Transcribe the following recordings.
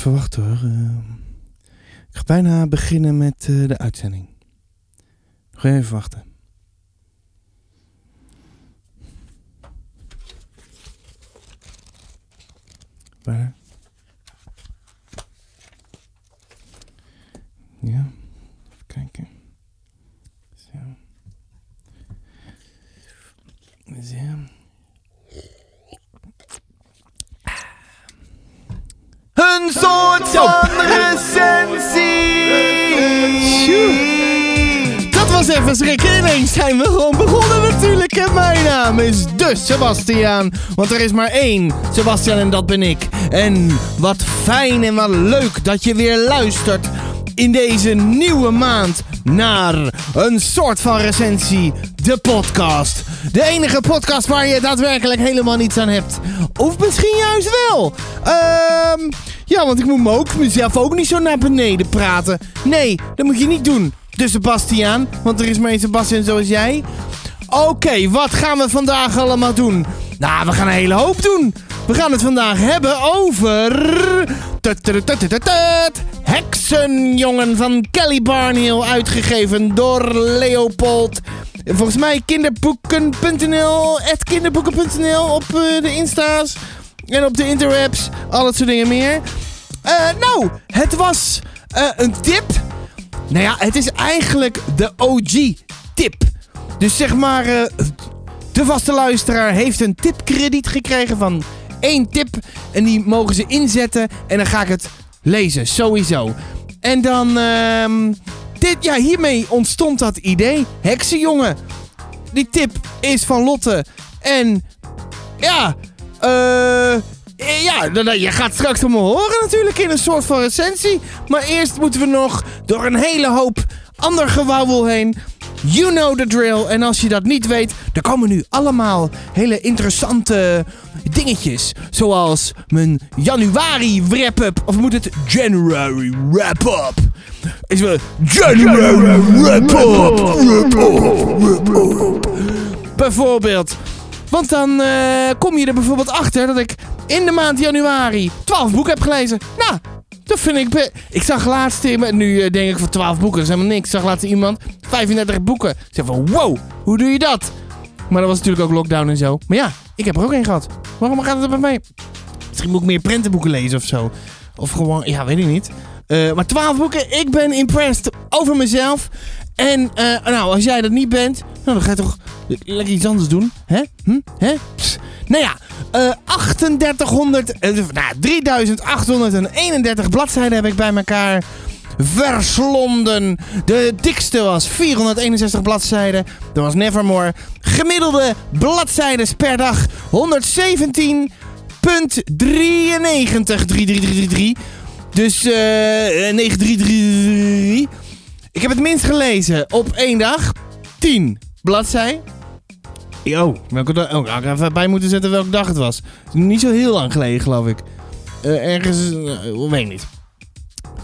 Even wachten hoor. Eh, ik ga bijna beginnen met eh, de uitzending. Nog even wachten. Is de Sebastiaan. Want er is maar één Sebastiaan en dat ben ik. En wat fijn en wat leuk dat je weer luistert in deze nieuwe maand naar een soort van recensie, de podcast. De enige podcast waar je daadwerkelijk helemaal niets aan hebt. Of misschien juist wel. Ehm... Ja, want ik moet ook, mezelf ook niet zo naar beneden praten. Nee, dat moet je niet doen. De Sebastiaan, want er is maar één Sebastiaan zoals jij. Oké, wat gaan we vandaag allemaal doen? Nou, we gaan een hele hoop doen. We gaan het vandaag hebben over... Heksenjongen van Kelly Barnhill, uitgegeven door Leopold. Volgens mij kinderboeken.nl, kinderboeken.nl op de Insta's en op de interwebs, al dat soort dingen meer. Nou, het was een tip. Nou ja, het is eigenlijk de OG-tip. Dus zeg maar, uh, de vaste luisteraar heeft een tipkrediet gekregen van één tip. En die mogen ze inzetten en dan ga ik het lezen, sowieso. En dan, uh, dit, ja, hiermee ontstond dat idee. Heksenjongen. Die tip is van Lotte. En ja, eh... Ja, je gaat straks van me horen natuurlijk in een soort van recensie. Maar eerst moeten we nog door een hele hoop ander gewauwel heen. You know the drill. En als je dat niet weet, er komen nu allemaal hele interessante dingetjes. Zoals mijn januari wrap-up. Of moet het January wrap-up? Is wel January wrap-up. Bijvoorbeeld. Want dan uh, kom je er bijvoorbeeld achter dat ik in de maand januari 12 boeken heb gelezen. Nou, dat vind ik... Ik zag laatst... Nu uh, denk ik van 12 boeken, dat is helemaal niks. Ik zag laatst iemand 35 boeken. Ik van, wow, hoe doe je dat? Maar dat was natuurlijk ook lockdown en zo. Maar ja, ik heb er ook één gehad. Waarom gaat het bij mij? Misschien moet ik meer prentenboeken lezen of zo. Of gewoon, ja, weet ik niet. Uh, maar 12 boeken, ik ben impressed over mezelf. En uh, nou, als jij dat niet bent, nou, dan ga je toch lekker iets anders doen. Hè? Hm? Hè? Nou ja, uh, 3800, uh, nou, 3831 bladzijden heb ik bij elkaar verslonden. De dikste was 461 bladzijden. Dat was Nevermore. Gemiddelde bladzijden per dag 117. 93, 3333. Dus uh, 9333. Ik heb het minst gelezen op één dag. 10 bladzij. Oh, welke dag? Oh, ik even bij moeten zetten welke dag het was. Niet zo heel lang geleden, geloof ik. Uh, ergens, uh, weet ik niet.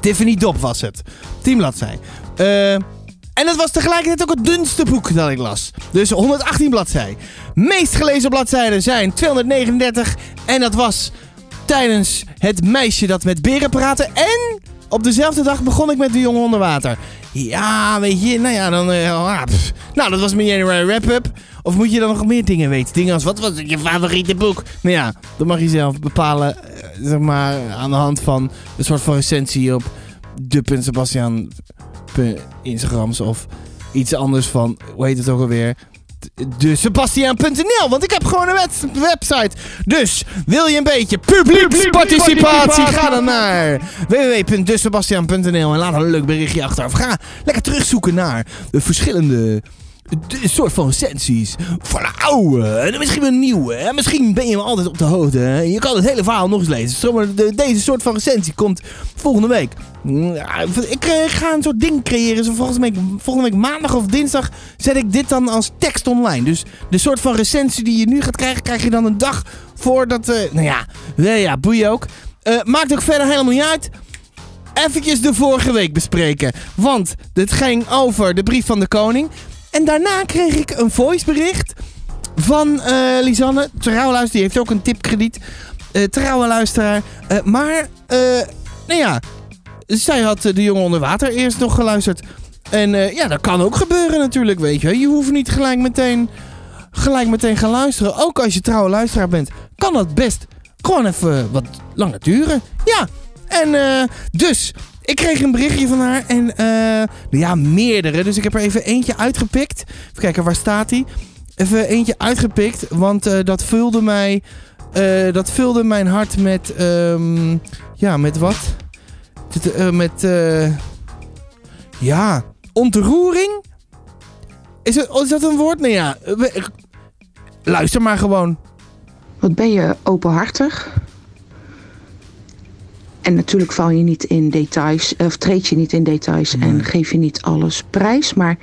Tiffany Dop was het. 10 bladzij. Uh, en het was tegelijkertijd ook het dunste boek dat ik las. Dus 118 bladzij. Meest gelezen bladzijden zijn 239. En dat was tijdens het meisje dat met beren praatte. En op dezelfde dag begon ik met de jongen onder water. Ja, weet je, nou ja, dan... Uh, ah, nou, dat was mijn January wrap-up. Of moet je dan nog meer dingen weten? Dingen als, wat was je favoriete boek? Nou ja, dat mag je zelf bepalen, uh, zeg maar, aan de hand van een soort van recensie op de.sebastian Instagrams of iets anders van, hoe heet het ook alweer? De Sebastiaan.nl. Want ik heb gewoon een website. Dus wil je een beetje publieksparticipatie? Ga dan naar www.desebastiaan.nl en laat een leuk berichtje achter. Of ga lekker terugzoeken naar de verschillende een soort van recensies van de oude en misschien een nieuwe. En misschien ben je altijd op de hoogte. Je kan het hele verhaal nog eens lezen. Deze soort van recensie komt volgende week. Ik eh, ga een soort ding creëren. Zo volgens mij, volgende week maandag of dinsdag zet ik dit dan als tekst online. Dus de soort van recensie die je nu gaat krijgen, krijg je dan een dag voordat... Uh, nou ja, nee, ja, boeien ook. Uh, maakt ook verder helemaal niet uit eventjes de vorige week bespreken. Want dit ging over de brief van de koning. En daarna kreeg ik een voicebericht van uh, Lisanne. Trouwe luisteraar, die heeft ook een tipkrediet. Uh, trouwe luisteraar. Uh, maar nou ja, zij had eh, de jongen onder water eerst nog geluisterd. En eh, ja, dat kan ook gebeuren natuurlijk, weet je. Je hoeft niet gelijk meteen, gelijk meteen gaan luisteren. Ook als je trouwe luisteraar bent, kan dat best gewoon even wat langer duren. Ja, en eh, dus, ik kreeg een berichtje van haar en nou ja, meerdere. Dus ik heb er even eentje uitgepikt. Even kijken, waar staat die? Even eentje uitgepikt, want eh, dat vulde mij... eh, dat vulde mijn hart met... ehm, ja, met wat? Met... ja, ontroering? Is, het, is dat een woord? Nee, ja. Luister maar gewoon. Wat ben je openhartig? En natuurlijk val je niet in details, of treed je niet in details en geef je niet alles prijs. Maar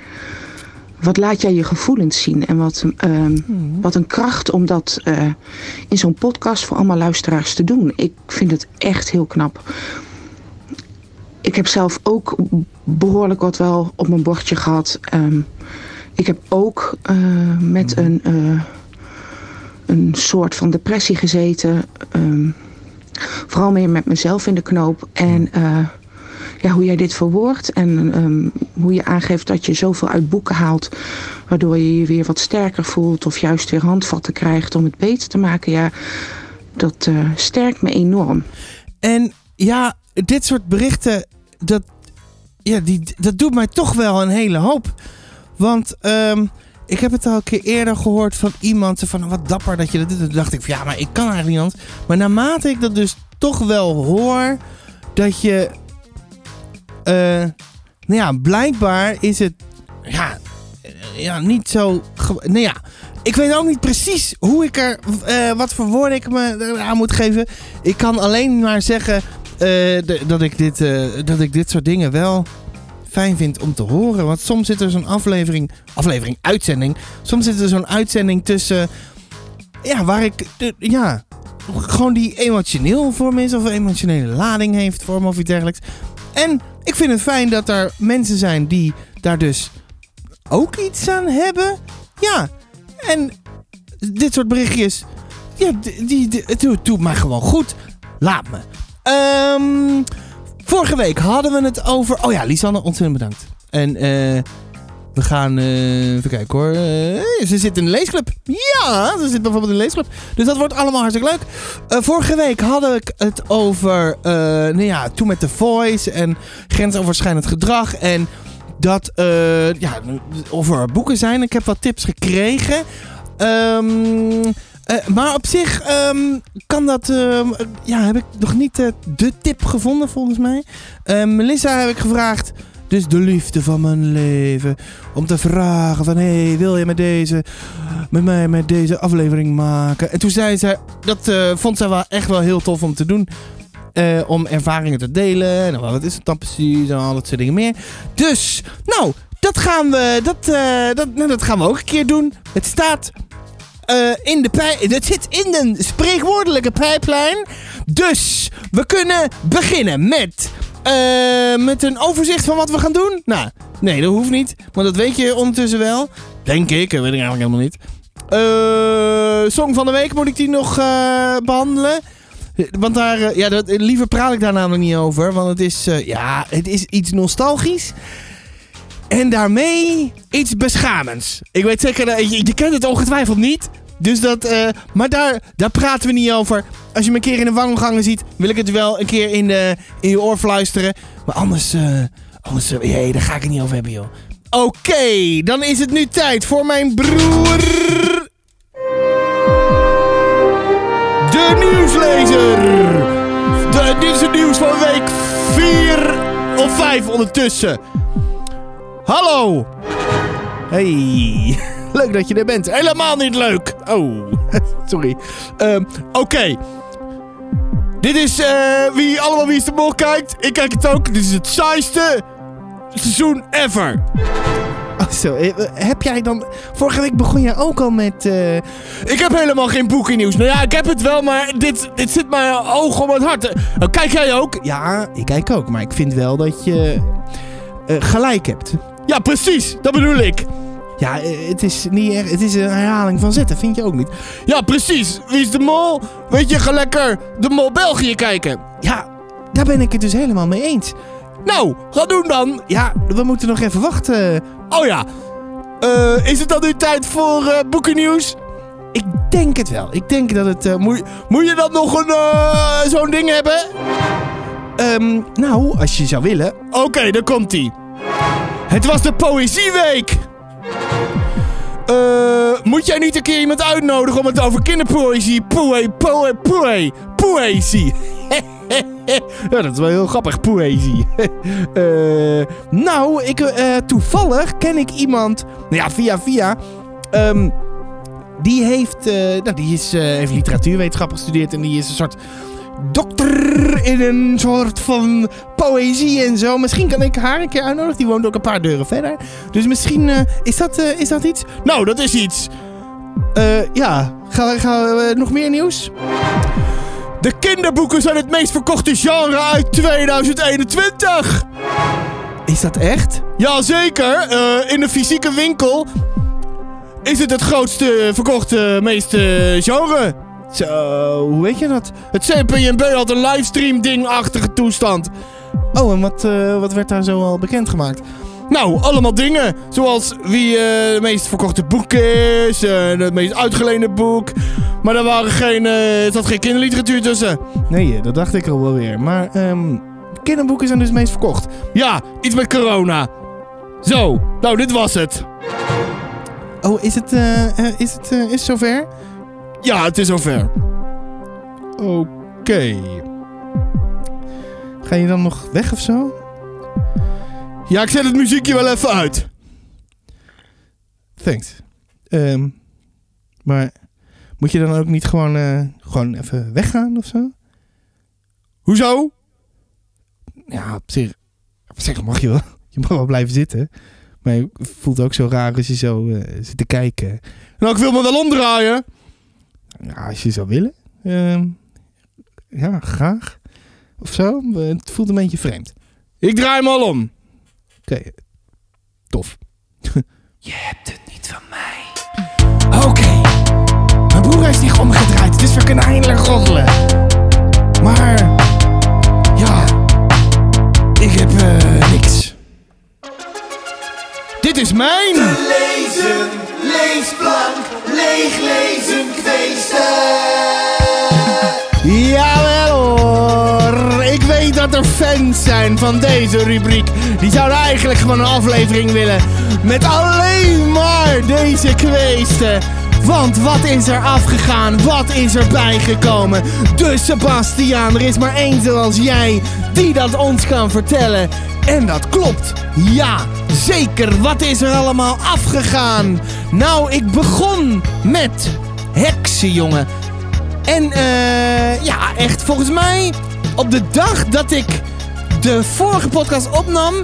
wat laat jij je gevoelens zien? En wat, ehm, wat een kracht om dat eh, in zo'n podcast voor allemaal luisteraars te doen. Ik vind het echt heel knap. Ik heb zelf ook behoorlijk wat wel op mijn bordje gehad. Ehm, ik heb ook eh, met een. eh, een soort van depressie gezeten. Ehm, vooral meer met mezelf in de knoop. En eh, ja, hoe jij dit verwoordt en ehm, hoe je aangeeft dat je zoveel uit boeken haalt. Waardoor je je weer wat sterker voelt of juist weer handvatten krijgt om het beter te maken. Ja, dat eh, sterkt me enorm. En ja, dit soort berichten, dat, ja, die, dat doet mij toch wel een hele hoop. Want ehm, ik heb het al een keer eerder gehoord van iemand. Van wat dapper dat je dat doet. Toen dacht ik van ja, maar ik kan eigenlijk niet. Maar naarmate ik dat dus toch wel hoor. Dat je. eh, nou ja, blijkbaar is het. Ja, ja niet zo. Nou ja. Ik weet ook niet precies hoe ik er. eh, wat voor woorden ik me aan moet geven. Ik kan alleen maar zeggen. eh, dat, ik dit, dat ik dit soort dingen wel fijn vind om te horen. Want soms zit er zo'n aflevering, aflevering, uitzending. Soms zit er zo'n uitzending tussen. Ja, waar ik. ja, gewoon die emotioneel voor me is. Of emotionele lading heeft voor me of iets dergelijks. En ik vind het fijn dat er mensen zijn die daar dus ook iets aan hebben. Ja, en dit soort berichtjes. Ja, die, het doet, mij gewoon goed. Laat me. Ehm, vorige week hadden we het over. Oh ja, Lisanne, ontzettend bedankt. En eh, we gaan. eh, even kijken hoor. Eh, ze zit in de leesclub. Ja, ze zit bijvoorbeeld in de leesclub. Dus dat wordt allemaal hartstikke leuk. Eh, vorige week hadden ik het over. nou ja, toen met The Voice en grensoverschrijdend gedrag. En dat. ja, of er boeken zijn. Ik heb wat tips gekregen. Ehm, eh, maar op zich ehm, kan dat. ehm, ja, heb ik nog niet eh, de tip gevonden volgens mij. Eh, Melissa heb ik gevraagd. Dus de liefde van mijn leven. Om te vragen van... Hey, wil je met deze... Met mij met deze aflevering maken? En toen zei zij... Dat eh, vond zij wel echt wel heel tof om te doen. Om ervaringen te delen. En wat is het dan precies? En al dat soort dingen meer. Dus, nou... Dat gaan we... Dat, dat, nou, dat gaan we ook een keer doen. Het staat... eh, in de pij... Het zit in de spreekwoordelijke pijplijn. Dus, we kunnen beginnen met... eh, met een overzicht van wat we gaan doen? Nou, nee, dat hoeft niet. Want dat weet je ondertussen wel. Denk ik, dat weet ik eigenlijk helemaal niet. Eh song van de week, moet ik die nog eh, behandelen? Want daar, ja, dat, liever praat ik daar namelijk niet over. Want het is, ja, het is iets nostalgisch. En daarmee iets beschamends. Ik weet zeker, dat, je, je kent het ongetwijfeld niet. Dus dat, eh, maar daar, daar praten we niet over. Als je me een keer in de wandelgangen ziet, wil ik het wel een keer in, de, in je oor fluisteren. Maar anders, eh, anders eh, jee, daar ga ik het niet over hebben, joh. Oké, dan is het nu tijd voor mijn broer. De nieuwslezer. De, dit is het nieuws van week 4 of 5 ondertussen. Hallo. Hey. Leuk dat je er bent. Helemaal niet leuk. Oh, sorry. Ehm, Oké. Dit is eh, wie allemaal Wie is de Mol kijkt. Ik kijk het ook. Dit is het saaiste seizoen ever. Oh, zo. eh, Heb jij dan... Vorige week begon jij ook al met... eh, Ik heb helemaal geen boekennieuws. Nou ja, ik heb het wel, maar dit, dit zit mijn oog om het hart. Eh, Kijk jij ook? Ja, ik kijk ook. Maar ik vind wel dat je eh, gelijk hebt. Ja, precies. Dat bedoel ik. Ja, eh, het is niet erg. Het is een herhaling van zetten, vind je ook niet? Ja, precies. Wie is de mol? Weet je, ga lekker de mol België kijken. Ja, daar ben ik het dus helemaal mee eens. Nou, ga doen dan. Ja, we moeten nog even wachten. Oh ja, Eh, is het dan nu tijd voor eh boekennieuws? Ik denk het wel. Ik denk dat het... moet, moet je dan nog een zo'n ding hebben? Ehm, nou, als je zou willen. Oké, dan komt ie. Het was de Poëzieweek. Eh, moet jij niet een keer iemand uitnodigen om het over kinderpoëzie, poe, poe, poe, poëzie. ja, dat is wel heel grappig, poëzie. Eh, nou, ik, eh, toevallig ken ik iemand, nou ja, via via, ehm, die heeft, nou, die is, heeft literatuurwetenschap gestudeerd en die is een soort dokter in een soort van poëzie en zo. Misschien kan ik haar een keer uitnodigen. Die woont ook een paar deuren verder. Dus misschien eh, is, dat, eh, is dat iets? Nou, dat is iets. Eh, ja, gaan we, gaan we nog meer nieuws? De kinderboeken zijn het meest verkochte genre uit 2021. Is dat echt? Jazeker. In de fysieke winkel is het het grootste verkochte meeste genre. Zo, hoe weet je dat? Het CPNB had een livestream ding-achtige toestand. Oh, en wat, eh, wat werd daar zo al bekendgemaakt? Nou, allemaal dingen. Zoals wie eh, de meest verkochte boek is. en het meest uitgeleende boek. Maar er, waren geen, eh, er zat geen kinderliteratuur tussen. Nee, eh, dat dacht ik al wel weer. Maar ehm, kinderboeken zijn dus het meest verkocht. Ja, iets met corona. Zo, nou, dit was het. Oh, is het, eh, eh, is het, eh, is het zover? Ja, het is zover. Oké. Ga je dan nog weg of zo? Ja, ik zet het muziekje wel even uit. Thanks. Ehm, maar moet je dan ook niet gewoon, eh, gewoon even weggaan of zo? Hoezo? Ja, op zich, op zich mag je wel. Je mag wel blijven zitten. Maar je voelt ook zo raar als je zo eh, zit te kijken. Nou, ik wil me wel omdraaien. Als je zou willen. Ehm, ja, graag. Of zo. Het voelt een beetje vreemd. Ik draai me al om. Oké. Tof. Je hebt het niet van mij. Oké. Mijn broer heeft zich omgedraaid, dus we kunnen eindelijk roddelen. Maar... Ja... Ik heb eh, niks. Dit is mijn... Leeglezen, kweesten. Jawel hoor. Ik weet dat er fans zijn van deze rubriek. Die zouden eigenlijk gewoon een aflevering willen. Met alleen maar deze kweesten. Want wat is er afgegaan? Wat is er bijgekomen? Dus Sebastiaan, er is maar één zoals jij die dat ons kan vertellen. En dat klopt. Ja, zeker. Wat is er allemaal afgegaan? Nou, ik begon met heksenjongen. En eh ja, echt volgens mij op de dag dat ik de vorige podcast opnam,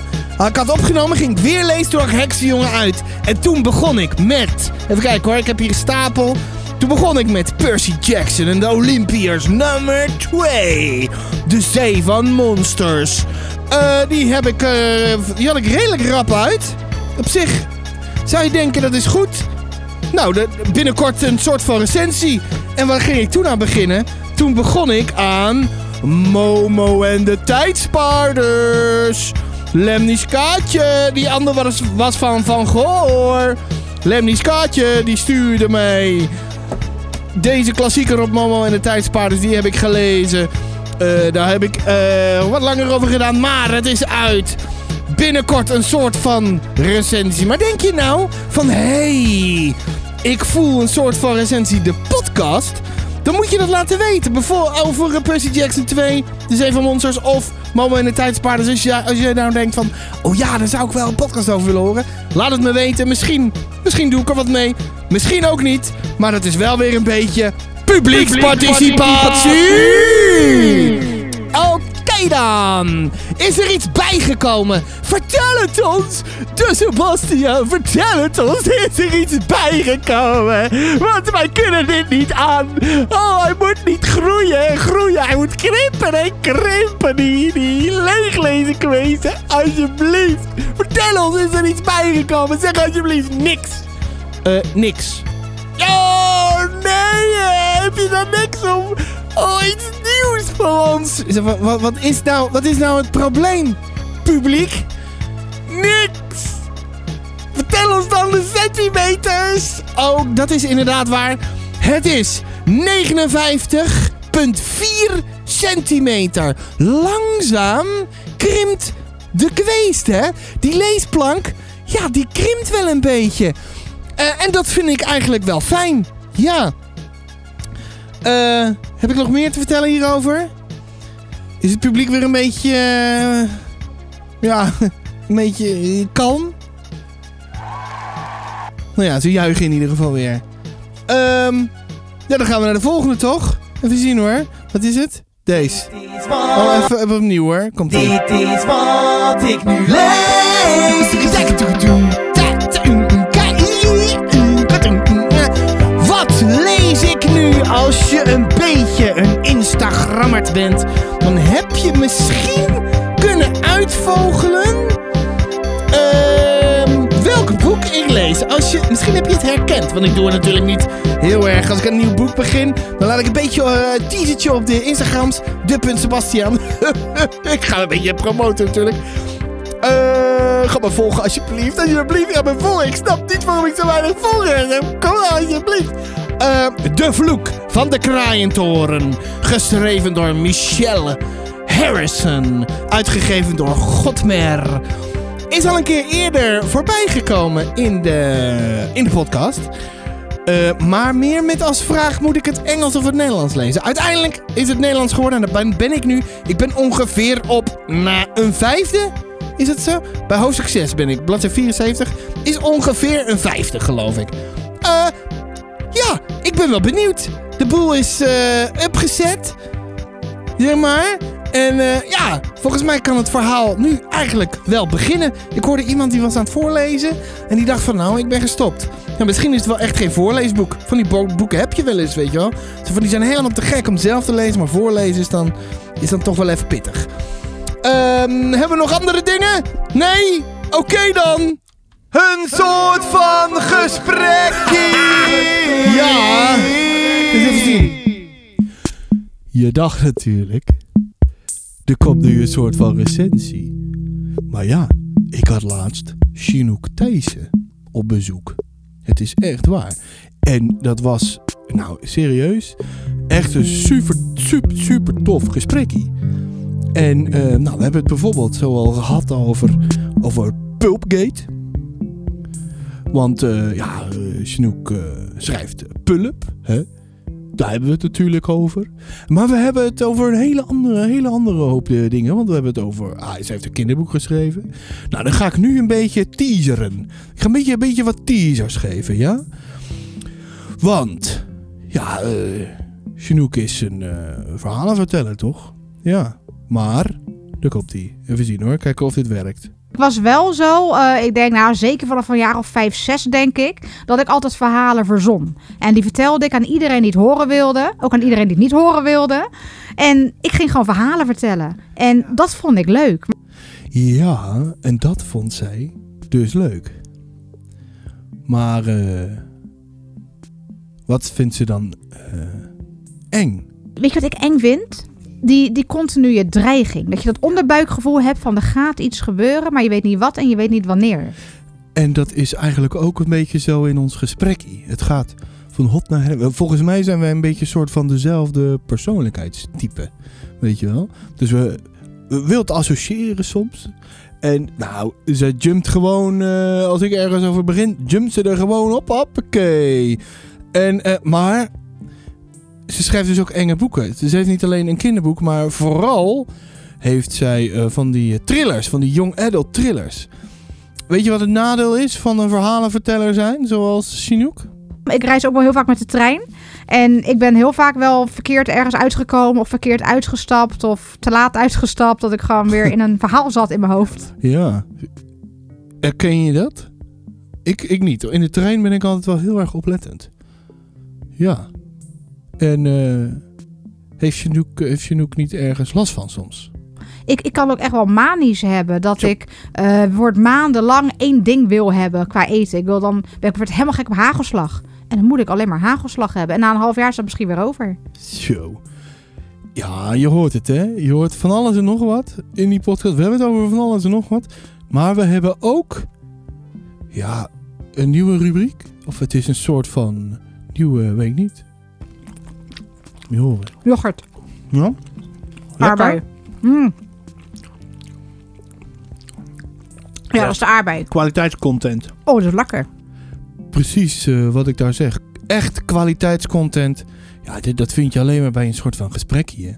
ik had opgenomen, ging ik weer lezen, toen Heksenjongen uit. En toen begon ik met, even kijken hoor, ik heb hier een stapel. Toen begon ik met Percy Jackson en de Olympiërs nummer 2. De Zee van Monsters. Eh, die, heb ik, eh, die had ik redelijk rap uit. Op zich zou je denken dat is goed. Nou, de, binnenkort een soort van recensie. En waar ging ik toen aan beginnen? Toen begon ik aan Momo en de Tijdspaarders. Lemnies Kaatje, die ander was, van Van Goor. Lemnies Kaatje, die stuurde mee. Deze klassieker op Momo en de Tijdspaarders, die heb ik gelezen. Eh, daar heb ik eh, wat langer over gedaan, maar het is uit binnenkort een soort van recensie. Maar denk je nou van hey, ik voel een soort van recensie de podcast? Dan moet je dat laten weten. Bijvoorbeeld over Percy Jackson 2, De Zee van Monsters of Momo en de Tijdspaarders. Je, als je nou denkt van, oh ja, daar zou ik wel een podcast over willen horen. Laat het me weten. Misschien, misschien doe ik er wat mee. Misschien ook niet. Maar dat is wel weer een beetje publieksparticipatie. Oké dan. Is er iets bijgekomen? Vertel het ons. Dus Sebastian, vertel het ons. Is er iets bijgekomen? Want wij kunnen dit niet aan. Oh, hij moet niet groeien en groeien. Hij moet krimpen en krimpen. Die, die leeglezen kwezen. Alsjeblieft. Vertel ons, is er iets bijgekomen? Zeg alsjeblieft niks. Eh, niks. Eh, Heb je daar niks om? Oh, iets nieuws voor ons. Wat, wat, is nou, wat is nou het probleem, publiek? Niks! Vertel ons dan de centimeters! Oh, dat is inderdaad waar. Het is 59,4 centimeter. Langzaam krimpt de kweest, hè? Die leesplank, ja, die krimpt wel een beetje. Eh, en dat vind ik eigenlijk wel fijn. Ja. Eh, heb ik nog meer te vertellen hierover? Is het publiek weer een beetje... eh, ja, een beetje eh, kalm? Nou ja, ze juichen in ieder geval weer. Ehm, ja, dan gaan we naar de volgende, toch? Even zien hoor. Wat is het? Deze. Oh, even, even opnieuw hoor. Komt. Dit is wat ik nu lees. Als je een beetje een Instagrammerd bent, dan heb je misschien kunnen uitvogelen ehm, welk boek ik lees. Als je, misschien heb je het herkend, want ik doe het natuurlijk niet heel erg. Als ik een nieuw boek begin, dan laat ik een beetje een teasertje op de Instagrams. De.Sebastian. ik ga een beetje promoten natuurlijk. Eh, ga me volgen alsjeblieft. Alsjeblieft, ga me volgen. Ik snap niet waarom ik zo weinig volgers. Kom maar, alsjeblieft. Eh, de Vloek van de Kraaientoren. Geschreven door Michelle Harrison. Uitgegeven door Godmer. Is al een keer eerder voorbij gekomen in de, in de podcast. Eh, maar meer met als vraag: moet ik het Engels of het Nederlands lezen? Uiteindelijk is het Nederlands geworden en daar ben, ben ik nu. Ik ben ongeveer op na een vijfde. Is het zo? Bij hoofdstuk 6 ben ik. Bladzijde 74 is ongeveer een vijfde, geloof ik. Eh, ja, ik ben wel benieuwd. De boel is eh upgezet. Zeg maar. En eh, ja, volgens mij kan het verhaal nu eigenlijk wel beginnen. Ik hoorde iemand die was aan het voorlezen. En die dacht van nou, ik ben gestopt. Ja, misschien is het wel echt geen voorleesboek. Van die bo- boeken heb je wel eens, weet je wel. Zo van, die zijn helemaal te gek om zelf te lezen. Maar voorlezen is dan, is dan toch wel even pittig. Ehm, hebben we nog andere dingen? Nee? Oké dan. Een soort van gesprekje. Ja. Even zien. Je dacht natuurlijk, er komt nu een soort van recensie. Maar ja, ik had laatst Chinook Thijssen op bezoek. Het is echt waar. En dat was, nou serieus, echt een super, super, super tof gesprekje. En eh, nou, we hebben het bijvoorbeeld zo al gehad over, over Pulpgate. Want eh, ja, eh, Chinook eh, schrijft Pulp, hè? Daar hebben we het natuurlijk over. Maar we hebben het over een hele andere, hele andere hoop dingen. Want we hebben het over... Ah, ze heeft een kinderboek geschreven. Nou, dan ga ik nu een beetje teaseren. Ik ga een beetje, een beetje wat teasers geven, ja? Want... Ja, eh Chinook is een verhalenverteller, toch? Ja. Maar... Daar komt hij. Even zien hoor. Kijken of dit werkt. Ik was wel zo, eh, ik denk nou zeker vanaf een jaar of vijf, zes denk ik, dat ik altijd verhalen verzon. En die vertelde ik aan iedereen die het horen wilde, ook aan iedereen die het niet horen wilde. En ik ging gewoon verhalen vertellen. En dat vond ik leuk. Ja, en dat vond zij dus leuk. Maar eh, wat vindt ze dan eh, eng? Weet je wat ik eng vind? Die, die continue dreiging. Dat je dat onderbuikgevoel hebt van er gaat iets gebeuren, maar je weet niet wat en je weet niet wanneer. En dat is eigenlijk ook een beetje zo in ons gesprekje. Het gaat van hot naar her. Volgens mij zijn wij een beetje een soort van dezelfde persoonlijkheidstype. Weet je wel? Dus we, we wilt associëren soms. En nou, ze jumpt gewoon, eh, als ik ergens over begin, jumpt ze er gewoon op. Hoppakee. En, eh, maar ze schrijft dus ook enge boeken. Ze heeft niet alleen een kinderboek, maar vooral heeft zij eh, van die eh, thrillers, van die young adult thrillers. Weet je wat het nadeel is van een verhalenverteller zijn, zoals Chinook? Ik reis ook wel heel vaak met de trein. En ik ben heel vaak wel verkeerd ergens uitgekomen of verkeerd uitgestapt of te laat uitgestapt. Dat ik gewoon weer in een verhaal zat in mijn hoofd. Ja. Herken je dat? Ik, ik niet. In de trein ben ik altijd wel heel erg oplettend. Ja. En eh heeft, Chinook, heeft Chinook niet ergens last van soms? Ik, ik kan ook echt wel manisch hebben. Dat ik eh bijvoorbeeld maandenlang één ding wil hebben qua eten. Ik wil dan, ben ik bijvoorbeeld helemaal gek op hagelslag. En dan moet ik alleen maar hagelslag hebben. En na een half jaar is dat misschien weer over. Zo. Ja, je hoort het, hè? Je hoort van alles en nog wat in die podcast. We hebben het over van alles en nog wat. Maar we hebben ook, ja, een nieuwe rubriek. Of het is een soort van nieuwe, weet ik niet. Horen. Yoghurt. Ja? Aardbei. Mm. Ja, Ja. dat is de aardbei. Kwaliteitscontent. Oh, dat is lekker. Precies eh, wat ik daar zeg. Echt kwaliteitscontent. Ja, dit, dat vind je alleen maar bij een soort van gesprekje. hè.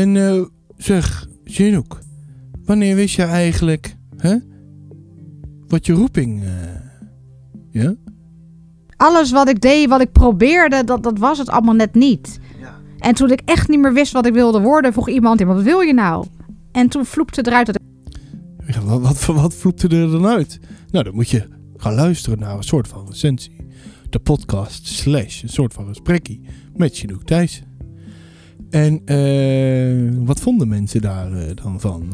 En eh, zeg, Chinook. Wanneer wist je eigenlijk hè, wat je roeping... eh, ja? Alles wat ik deed, wat ik probeerde, dat, dat was het allemaal net niet. En toen ik echt niet meer wist wat ik wilde worden, vroeg iemand, "Ja, wat wil je nou? En toen vloepte het eruit dat Ja, wat, wat, wat vloepte er dan uit? Nou, dan moet je gaan luisteren naar een soort van recensie. De podcast slash een soort van gesprekkie met Chinook Thijs. En eh, wat vonden mensen daar eh, dan van?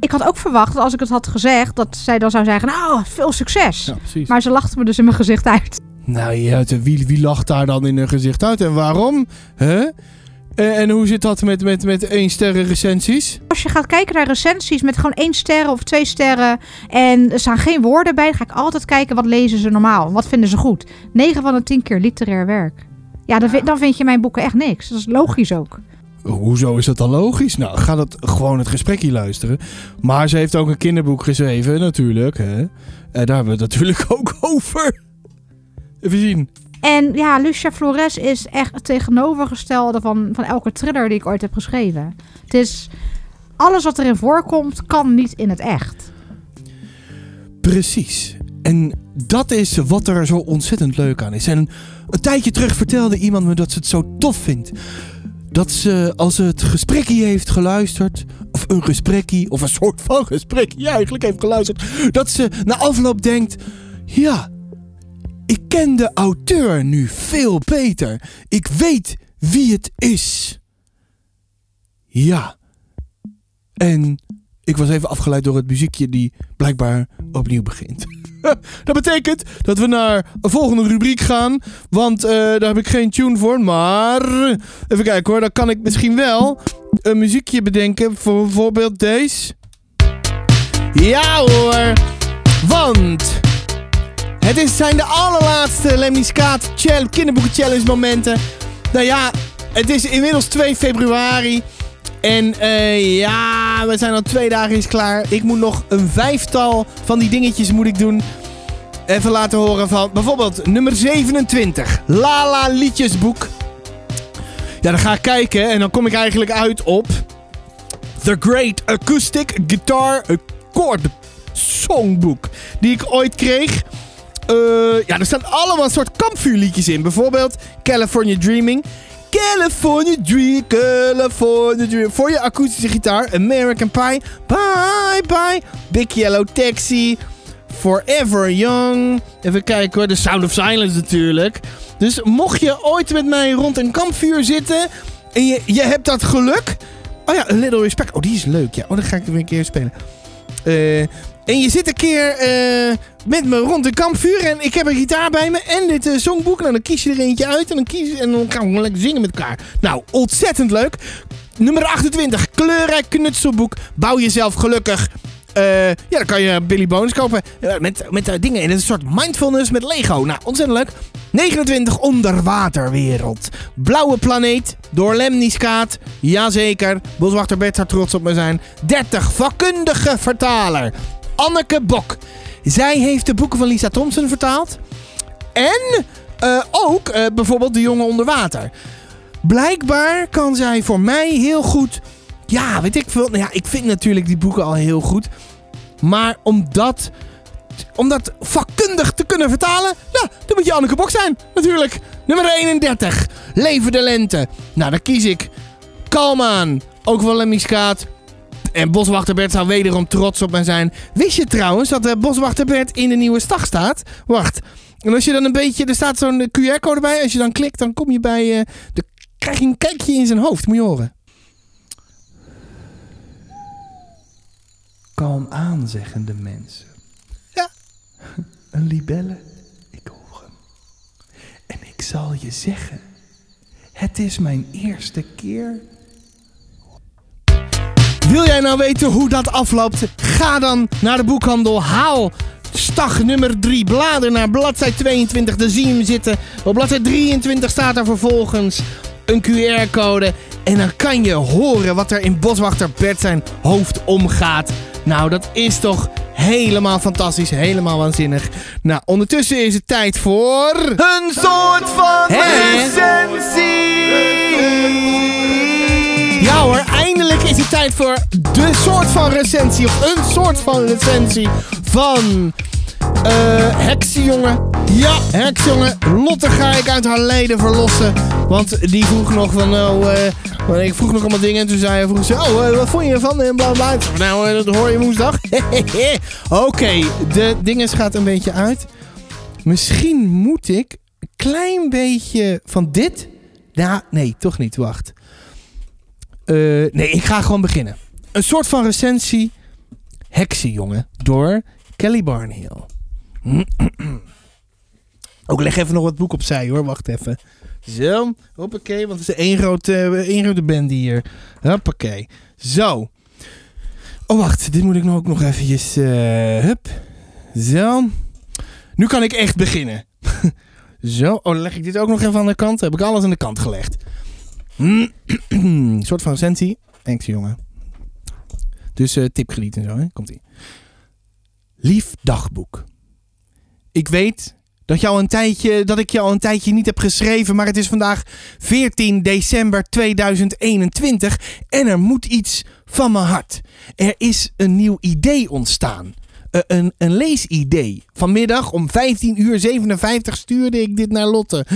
ik had ook verwacht dat als ik het had gezegd, dat zij dan zou zeggen, nou, veel succes. Ja, precies. Maar ze lachten me dus in mijn gezicht uit. Nou wie, wie lacht daar dan in hun gezicht uit en waarom? Hè? Eh, en hoe zit dat met, met, met één sterren recensies? Als je gaat kijken naar recensies met gewoon één sterren of twee sterren en er staan geen woorden bij, dan ga ik altijd kijken wat lezen ze normaal. Wat vinden ze goed? 9 van de 10 keer literair werk. Ja, dan, vind, dan vind je mijn boeken echt niks. Dat is logisch ook. Hoezo is dat dan logisch? Nou, ga dat gewoon het gesprekje luisteren. Maar ze heeft ook een kinderboek geschreven, natuurlijk. Hè? En daar hebben we het natuurlijk ook over. Even zien. En ja, Lucia Flores is echt het tegenovergestelde van, van elke thriller die ik ooit heb geschreven. Het is... Alles wat erin voorkomt, kan niet in het echt. Precies. En dat is wat er zo ontzettend leuk aan is. En een tijdje terug vertelde iemand me dat ze het zo tof vindt. Dat ze, als ze het gesprekje heeft geluisterd, of een gesprekje, of een soort van gesprekje eigenlijk heeft geluisterd, dat ze na afloop denkt: ja, ik ken de auteur nu veel beter. Ik weet wie het is. Ja. En ik was even afgeleid door het muziekje die blijkbaar opnieuw begint. dat betekent dat we naar een volgende rubriek gaan. Want eh, daar heb ik geen tune voor. Maar even kijken hoor. Dan kan ik misschien wel een muziekje bedenken. Voor bijvoorbeeld deze. Ja hoor. Want het zijn de allerlaatste Lemmy Skaat chall- kinderboeken challenge momenten. Nou ja, het is inmiddels 2 februari. En eh, ja, we zijn al twee dagen is klaar. Ik moet nog een vijftal van die dingetjes moet ik doen. Even laten horen van bijvoorbeeld nummer 27. Lala liedjesboek. Ja, dan ga ik kijken en dan kom ik eigenlijk uit op... The Great Acoustic Guitar Chord Songbook. Die ik ooit kreeg. Eh, ja, er staan allemaal een soort kampvuurliedjes in. Bijvoorbeeld California Dreaming. California Dream, California Dream. Voor je akoestische gitaar. American Pie. Bye bye. Big Yellow Taxi. Forever Young. Even kijken. The Sound of Silence natuurlijk. Dus mocht je ooit met mij rond een kampvuur zitten. En je, je hebt dat geluk. Oh ja, A Little Respect. Oh, die is leuk. Ja, oh, dan ga ik er weer een keer spelen. Eh, en je zit een keer eh, met me rond een kampvuur en ik heb een gitaar bij me en dit eh, songboek. Nou, dan kies je er eentje uit en dan, kies, en dan gaan we gewoon lekker zingen met elkaar. Nou, ontzettend leuk. Nummer 28, kleurrijk knutselboek. Bouw jezelf gelukkig. Eh, ja, dan kan je Billy Bones kopen met, met dingen. Is een soort mindfulness met Lego. Nou, ontzettend leuk. 29, onderwaterwereld. Blauwe planeet, door Lemny Skaat. Jazeker, Boswachter Bert zou trots op me zijn. 30, vakkundige vertaler. Anneke Bok. Zij heeft de boeken van Lisa Thompson vertaald. En eh, ook eh, bijvoorbeeld De Jongen Onder Water. Blijkbaar kan zij voor mij heel goed... Ja, weet ik veel. Nou ja, ik vind natuurlijk die boeken al heel goed. Maar om dat, om dat vakkundig te kunnen vertalen... Nou, dan moet je Anneke Bok zijn, natuurlijk. Nummer 31. Leven de lente. Nou, dan kies ik Kalm aan. Ook van Lemmy Skaat. En Boswachter Bert zou wederom trots op mij zijn. Wist je trouwens dat de Boswachter Bert in de nieuwe stag staat? Wacht. En als je dan een beetje... Er staat zo'n QR-code bij. Als je dan klikt, dan kom je bij... eh de, krijg je een kijkje in zijn hoofd. Moet je horen. Kalm aan, zeggen de mensen. Ja. Een libelle. Ik hoor hem. En ik zal je zeggen... Het is mijn eerste keer Wil jij nou weten hoe dat afloopt? Ga dan naar de boekhandel. Haal stag nummer 3. Blader naar bladzij 22. Daar zie je hem zitten. Op bladzij 23 staat daar vervolgens een QR-code. En dan kan je horen wat er in Boswachter Bert zijn hoofd omgaat. Nou, dat is toch helemaal fantastisch. Helemaal waanzinnig. Nou, ondertussen is het tijd voor... Een soort van recensie. Ja hoor, eindelijk is het tijd voor de soort van recensie. Of een soort van recensie van... eh Heksenjongen. Ja, Heksenjongen. Lotte ga ik uit haar leden verlossen. Want die vroeg nog van... Maar ik vroeg nog allemaal dingen. En toen zei hij, vroeg ze... Oh, eh, wat vond je ervan? En bla bla. Nou, dat hoor je woensdag. Oké, de dinges gaat een beetje uit. Misschien moet ik een klein beetje van dit... Nou, nee, toch niet. Wacht. Eh, nee, ik ga gewoon beginnen. Een soort van recensie. Heksenjongen door Kelly Barnhill. Ook leg even nog wat boek opzij hoor. Wacht even. Zo. Hoppakee. Want het is één grote, één grote band hier. Hoppakee. Zo. Oh wacht. Dit moet ik nog ook nog eventjes. eh hup. Zo. Nu kan ik echt beginnen. Zo. Oh, leg ik dit ook nog even aan de kant. Heb ik alles aan de kant gelegd. Een soort van recensie. Thanks, jongen. Dus tipgelied en zo, hè? Komt ie. Lief dagboek. Ik weet dat, jou een tijdje, dat ik jou een tijdje niet heb geschreven, maar het is vandaag 14 december 2021 en er moet iets van mijn hart. Er is een nieuw idee ontstaan. Eh, een, een leesidee. Vanmiddag om 15 uur 57 stuurde ik dit naar Lotte.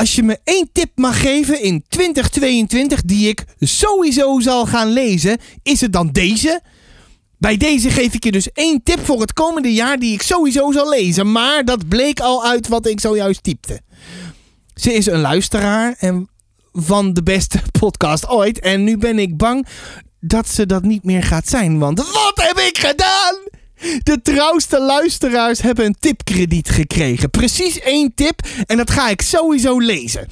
Als je me één tip mag geven in 2022 die ik sowieso zal gaan lezen, is het dan deze? Bij deze geef ik je dus één tip voor het komende jaar die ik sowieso zal lezen. Maar dat bleek al uit wat ik zojuist typte. Ze is een luisteraar en van de beste podcast ooit. En nu ben ik bang dat ze dat niet meer gaat zijn. Want wat heb ik gedaan? De trouwste luisteraars hebben een tipkrediet gekregen. Precies één tip en dat ga ik sowieso lezen.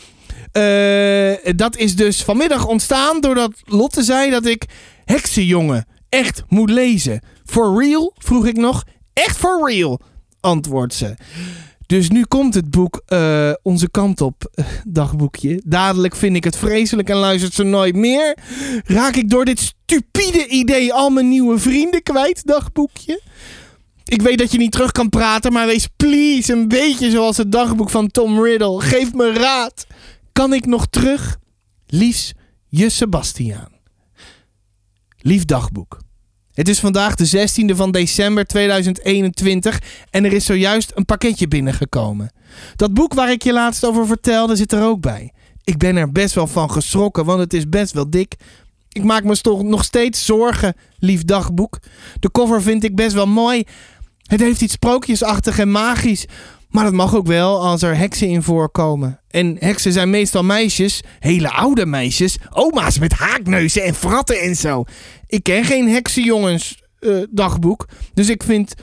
Eh, dat is dus vanmiddag ontstaan doordat Lotte zei dat ik Heksenjongen echt moet lezen. For real? vroeg ik nog. Echt for real? Antwoordt ze. Dus nu komt het boek eh, onze kant op, eh, dagboekje. Dadelijk vind ik het vreselijk en luistert ze nooit meer. Raak ik door dit stupide idee al mijn nieuwe vrienden kwijt, dagboekje? Ik weet dat je niet terug kan praten, maar wees please een beetje zoals het dagboek van Tom Riddle. Geef me raad. Kan ik nog terug? Liefs, je Sebastiaan. Lief dagboek. Het is vandaag de 16e van december 2021 en er is zojuist een pakketje binnengekomen. Dat boek waar ik je laatst over vertelde zit er ook bij. Ik ben er best wel van geschrokken, want het is best wel dik. Ik maak me toch nog steeds zorgen, lief dagboek. De cover vind ik best wel mooi. Het heeft iets sprookjesachtig en magisch. Maar dat mag ook wel als er heksen in voorkomen. En heksen zijn meestal meisjes, hele oude meisjes, oma's met haakneuzen en fratten en zo. Ik ken geen heksenjongens eh, dagboek. Dus ik vind.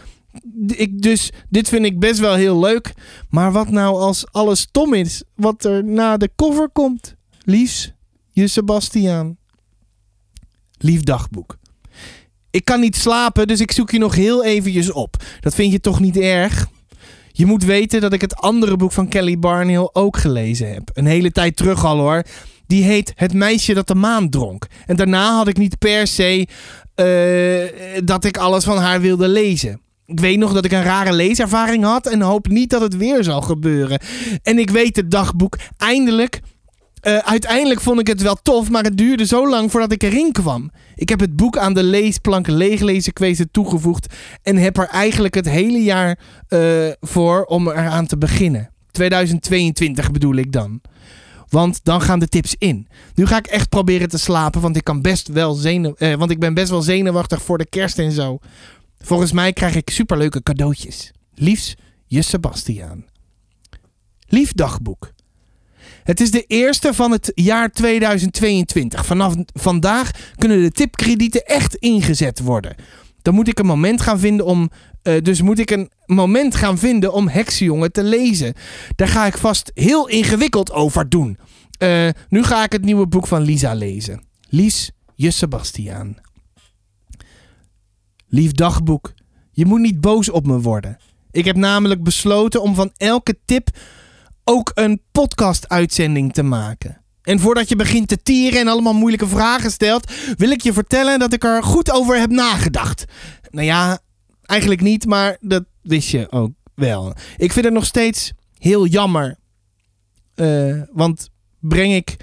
Ik, dus dit vind ik best wel heel leuk. Maar wat nou als alles stom is? Wat er na de cover komt? Lies, je Sebastiaan. Lief dagboek. Ik kan niet slapen, dus ik zoek je nog heel eventjes op. Dat vind je toch niet erg? Je moet weten dat ik het andere boek van Kelly Barnhill ook gelezen heb. Een hele tijd terug al hoor. Die heet Het meisje dat de maan dronk. En daarna had ik niet per se eh, dat ik alles van haar wilde lezen. Ik weet nog dat ik een rare leeservaring had en hoop niet dat het weer zal gebeuren. En ik weet het dagboek eindelijk. Eh, uiteindelijk vond ik het wel tof, maar het duurde zo lang voordat ik erin kwam. Ik heb het boek aan de leesplank leeglezen kwezen toegevoegd en heb er eigenlijk het hele jaar eh, voor om eraan te beginnen. 2022 bedoel ik dan. Want dan gaan de tips in. Nu ga ik echt proberen te slapen, want ik, kan best wel eh, want ik ben best wel zenuwachtig voor de kerst en zo. Volgens mij krijg ik superleuke cadeautjes. Liefs, je Sebastiaan. Lief dagboek. Het is de eerste van het jaar 2022. Vanaf vandaag kunnen de tipkredieten echt ingezet worden. Dan moet ik een moment gaan vinden om. eh, dus moet ik een moment gaan vinden om Heksenjongen te lezen. Daar ga ik vast heel ingewikkeld over doen. Eh, nu ga ik het nieuwe boek van Lisa lezen. Lies, je Sebastiaan. Lief dagboek, je moet niet boos op me worden. Ik heb namelijk besloten om van elke tip ook een podcast-uitzending te maken. En voordat je begint te tieren en allemaal moeilijke vragen stelt, wil ik je vertellen dat ik er goed over heb nagedacht. Nou ja, eigenlijk niet, maar dat wist je ook wel. Ik vind het nog steeds heel jammer. Eh, want breng ik.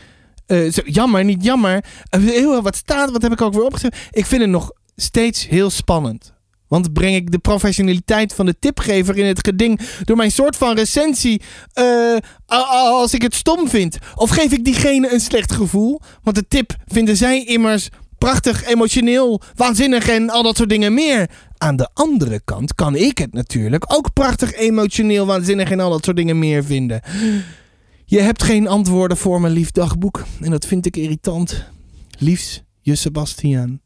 eh, zo- jammer, niet jammer. Eh, heel wat staat, wat heb ik ook weer opgeschreven? Ik vind het nog steeds heel spannend. Want breng ik de professionaliteit van de tipgever in het geding door mijn soort van recensie eh, als ik het stom vind? Of geef ik diegene een slecht gevoel? Want de tip vinden zij immers prachtig, emotioneel, waanzinnig en al dat soort dingen meer. Aan de andere kant kan ik het natuurlijk ook prachtig, emotioneel, waanzinnig en al dat soort dingen meer vinden. Je hebt geen antwoorden voor mijn lief dagboek en dat vind ik irritant. Liefs, je Sebastiaan.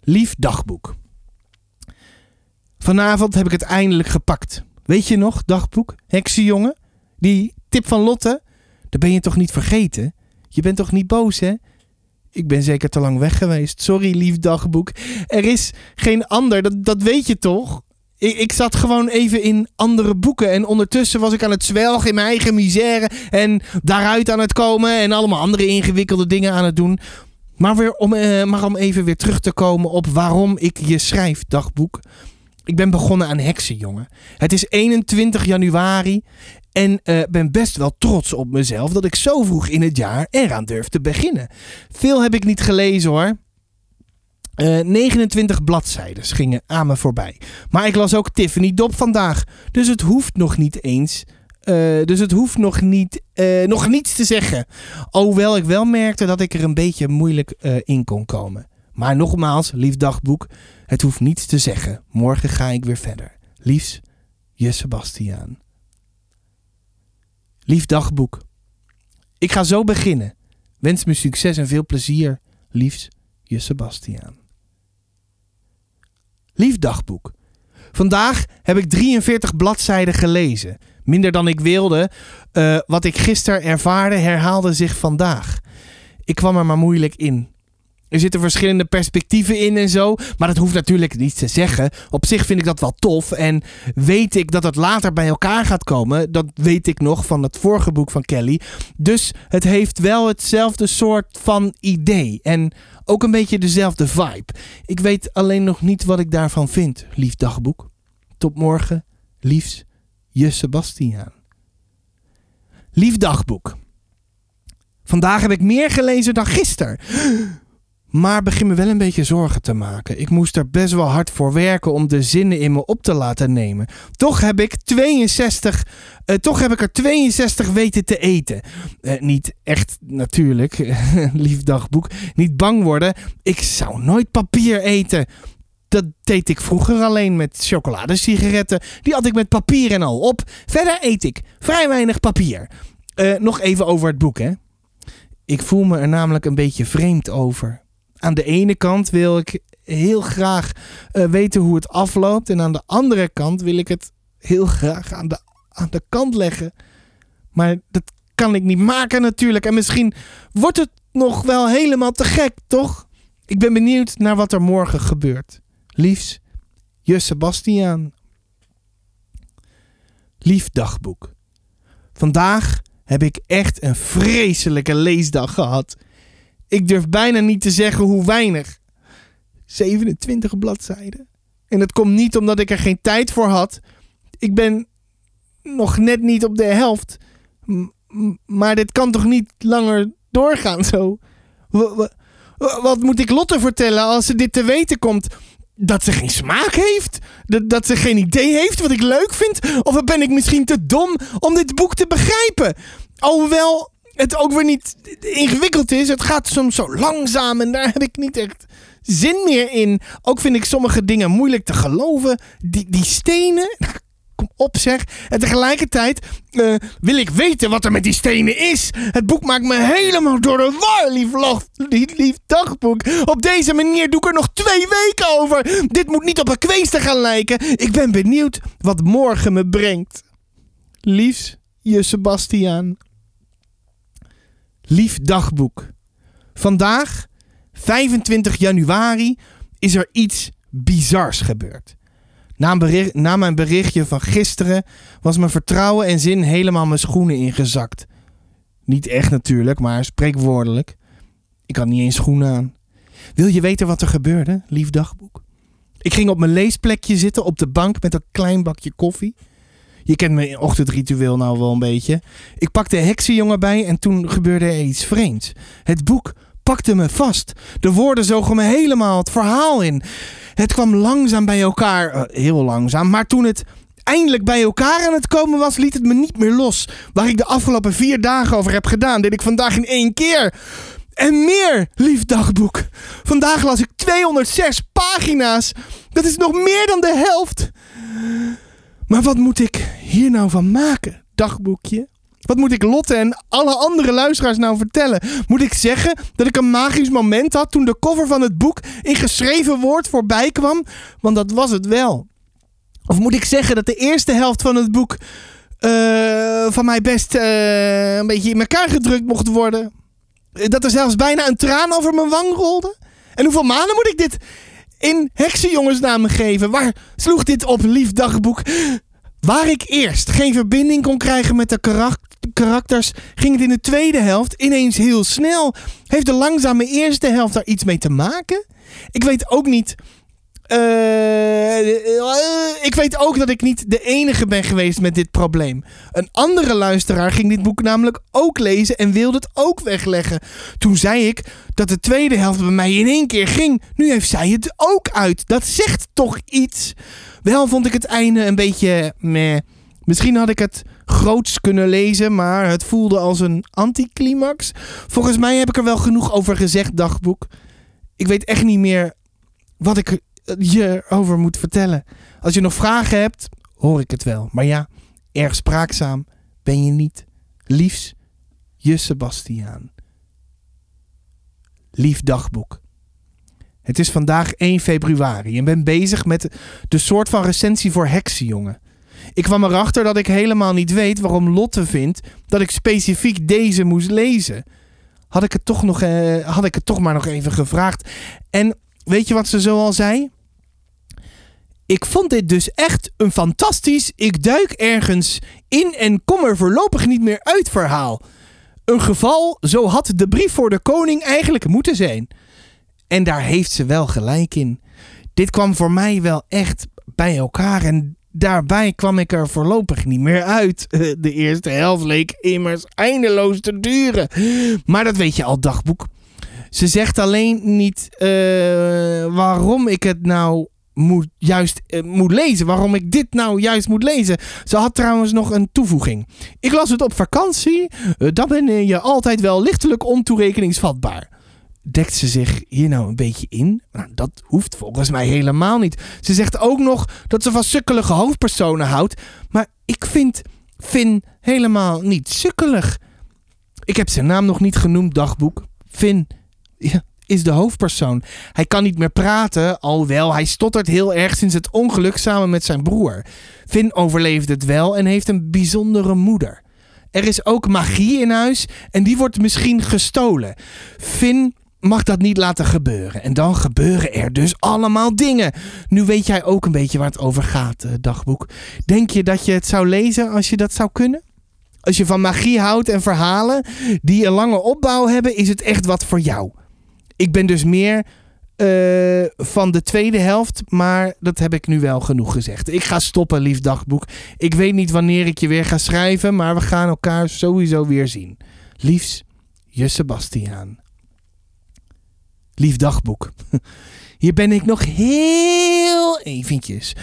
Lief dagboek. Vanavond heb ik het eindelijk gepakt. Weet je nog, dagboek? Heksenjongen? Die tip van Lotte? Dat ben je toch niet vergeten? Je bent toch niet boos, hè? Ik ben zeker te lang weg geweest. Sorry, lief dagboek. Er is geen ander, dat, dat weet je toch? Ik, ik zat gewoon even in andere boeken. En ondertussen was ik aan het zwelgen in mijn eigen misère. En daaruit aan het komen. En allemaal andere ingewikkelde dingen aan het doen. Maar, weer om, eh, maar om even weer terug te komen op waarom ik je schrijf, dagboek. Ik ben begonnen aan heksenjongen. Het is 21 januari. En eh, ben best wel trots op mezelf dat ik zo vroeg in het jaar eraan durf te beginnen. Veel heb ik niet gelezen hoor. Eh, 29 bladzijden gingen aan me voorbij. Maar ik las ook Tiffany Dop vandaag. Dus het hoeft nog niet eens. eh, dus het hoeft nog, niet, eh, nog niets te zeggen. Alhoewel ik wel merkte dat ik er een beetje moeilijk eh, in kon komen. Maar nogmaals, lief dagboek, het hoeft niets te zeggen. Morgen ga ik weer verder. Liefs, je Sebastiaan. Lief dagboek. Ik ga zo beginnen. Wens me succes en veel plezier. Liefs, je Sebastiaan. Lief dagboek. Vandaag heb ik 43 bladzijden gelezen. Minder dan ik wilde. Eh, wat ik gisteren ervaarde herhaalde zich vandaag. Ik kwam er maar moeilijk in. Er zitten verschillende perspectieven in en zo. Maar dat hoeft natuurlijk niet te zeggen. Op zich vind ik dat wel tof. En weet ik dat het later bij elkaar gaat komen. Dat weet ik nog van het vorige boek van Kelly. Dus het heeft wel hetzelfde soort van idee. En ook een beetje dezelfde vibe. Ik weet alleen nog niet wat ik daarvan vind, lief dagboek. Tot morgen, liefs, je Sebastiaan. Lief dagboek. Vandaag heb ik meer gelezen dan gisteren. Maar begin me wel een beetje zorgen te maken. Ik moest er best wel hard voor werken om de zinnen in me op te laten nemen. Toch heb ik 62, eh, toch heb ik er 62 weten te eten. Eh, niet echt natuurlijk, lief dagboek. Niet bang worden. Ik zou nooit papier eten. Dat deed ik vroeger alleen met chocoladesigaretten. Die had ik met papier en al op. Verder eet ik vrij weinig papier. Eh, nog even over het boek, hè. Ik voel me er namelijk een beetje vreemd over. Aan de ene kant wil ik heel graag eh, weten hoe het afloopt. En aan de andere kant wil ik het heel graag aan de, aan de kant leggen. Maar dat kan ik niet maken natuurlijk. En misschien wordt het nog wel helemaal te gek, toch? Ik ben benieuwd naar wat er morgen gebeurt. Liefs, je Sebastiaan. Lief dagboek. Vandaag heb ik echt een vreselijke leesdag gehad. Ik durf bijna niet te zeggen hoe weinig. 27 bladzijden. En dat komt niet omdat ik er geen tijd voor had. Ik ben nog net niet op de helft. Maar dit kan toch niet langer doorgaan zo? Wa- wa- wa- Wat moet ik Lotte vertellen als ze dit te weten komt? Dat ze geen smaak heeft? Dat, dat ze geen idee heeft wat ik leuk vind? Of ben ik misschien te dom om dit boek te begrijpen? Alhoewel het ook weer niet ingewikkeld is. Het gaat soms zo langzaam en daar heb ik niet echt zin meer in. Ook vind ik sommige dingen moeilijk te geloven. Die, die stenen. Nou, Kom op zeg. En tegelijkertijd eh, wil ik weten wat er met die stenen is. Het boek maakt me helemaal door de war, lief, lach- lief, lief dagboek. Op deze manier doe ik er nog twee weken over. Dit moet niet op een kweester gaan lijken. Ik ben benieuwd wat morgen me brengt. Liefs, je Sebastiaan. Lief dagboek. Vandaag, 25 januari, is er iets bizars gebeurd. Na, mijn berichtje van gisteren was mijn vertrouwen en zin helemaal mijn schoenen ingezakt. Niet echt natuurlijk, maar spreekwoordelijk. Ik had niet eens schoenen aan. Wil je weten wat er gebeurde, lief dagboek? Ik ging op mijn leesplekje zitten op de bank met een klein bakje koffie. Je kent mijn ochtendritueel nou wel een beetje. Ik pakte heksenjongen bij en toen gebeurde er iets vreemds. Het boek pakte me vast. De woorden zogen me helemaal het verhaal in. Het kwam langzaam bij elkaar, eh, heel langzaam, maar toen het eindelijk bij elkaar aan het komen was, liet het me niet meer los. Waar ik de afgelopen vier dagen over heb gedaan, deed ik vandaag in één keer. En meer, lief dagboek. Vandaag las ik 206 pagina's. Dat is nog meer dan de helft. Maar wat moet ik hier nou van maken, dagboekje? Wat moet ik Lotte en alle andere luisteraars nou vertellen? Moet ik zeggen dat ik een magisch moment had toen de cover van het boek in geschreven woord voorbij kwam? Want dat was het wel. Of moet ik zeggen dat de eerste helft van het boek eh, van mij best eh, een beetje in elkaar gedrukt mocht worden? Dat er zelfs bijna een traan over mijn wang rolde? En hoeveel maanden moet ik dit in heksenjongensnamen geven? Waar sloeg dit op, lief dagboek? Waar ik eerst geen verbinding kon krijgen met de karak- karakters, ging het in de tweede helft ineens heel snel. Heeft de langzame eerste helft daar iets mee te maken? Ik weet ook niet. Eh, ik weet ook dat ik niet de enige ben geweest met dit probleem. Een andere luisteraar ging dit boek namelijk ook lezen en wilde het ook wegleggen. Toen zei ik dat de tweede helft bij mij in één keer ging. Nu heeft zij het ook uit. Dat zegt toch iets? Wel vond ik het einde een beetje meh. Misschien had ik het groots kunnen lezen, maar het voelde als een anticlimax. Volgens mij heb ik er wel genoeg over gezegd, dagboek. Ik weet echt niet meer wat ik je over moet vertellen. Als je nog vragen hebt, hoor ik het wel. Maar ja, erg spraakzaam ben je niet. Liefs, je Sebastiaan. Lief dagboek. Het is vandaag 1 februari en ben bezig met de soort van recensie voor Heksenjongen. Ik kwam erachter dat ik helemaal niet weet waarom Lotte vindt dat ik specifiek deze moest lezen. Had ik het toch, nog, eh, had ik het toch maar nog even gevraagd. En weet je wat ze zo al zei? Ik vond dit dus echt een fantastisch ik duik ergens in en kom er voorlopig niet meer uit verhaal. Een geval, zo had de brief voor de koning eigenlijk moeten zijn. En daar heeft ze wel gelijk in. Dit kwam voor mij wel echt bij elkaar en daarbij kwam ik er voorlopig niet meer uit. De eerste helft leek immers eindeloos te duren. Maar dat weet je al, dagboek. Ze zegt alleen niet eh, waarom ik het nou moet, juist eh, moet lezen. Waarom ik dit nou juist moet lezen. Ze had trouwens nog een toevoeging. Ik las het op vakantie. Eh, dan ben je altijd wel lichtelijk ontoerekeningsvatbaar. Dekt ze zich hier nou een beetje in? Nou, dat hoeft volgens mij helemaal niet. Ze zegt ook nog dat ze van sukkelige hoofdpersonen houdt. Maar ik vind Finn helemaal niet sukkelig. Ik heb zijn naam nog niet genoemd, dagboek. Finn ja, is de hoofdpersoon. Hij kan niet meer praten, alhoewel hij stottert heel erg sinds het ongeluk samen met zijn broer. Finn overleeft het wel en heeft een bijzondere moeder. Er is ook magie in huis en die wordt misschien gestolen. Finn mag dat niet laten gebeuren. En dan gebeuren er dus allemaal dingen. Nu weet jij ook een beetje waar het over gaat, eh, dagboek. Denk je dat je het zou lezen als je dat zou kunnen? Als je van magie houdt en verhalen die een lange opbouw hebben, is het echt wat voor jou. Ik ben dus meer eh, van de tweede helft, maar dat heb ik nu wel genoeg gezegd. Ik ga stoppen, lief dagboek. Ik weet niet wanneer ik je weer ga schrijven, maar we gaan elkaar sowieso weer zien. Liefs, je Sebastiaan. Lief dagboek. Hier ben ik nog heel eventjes.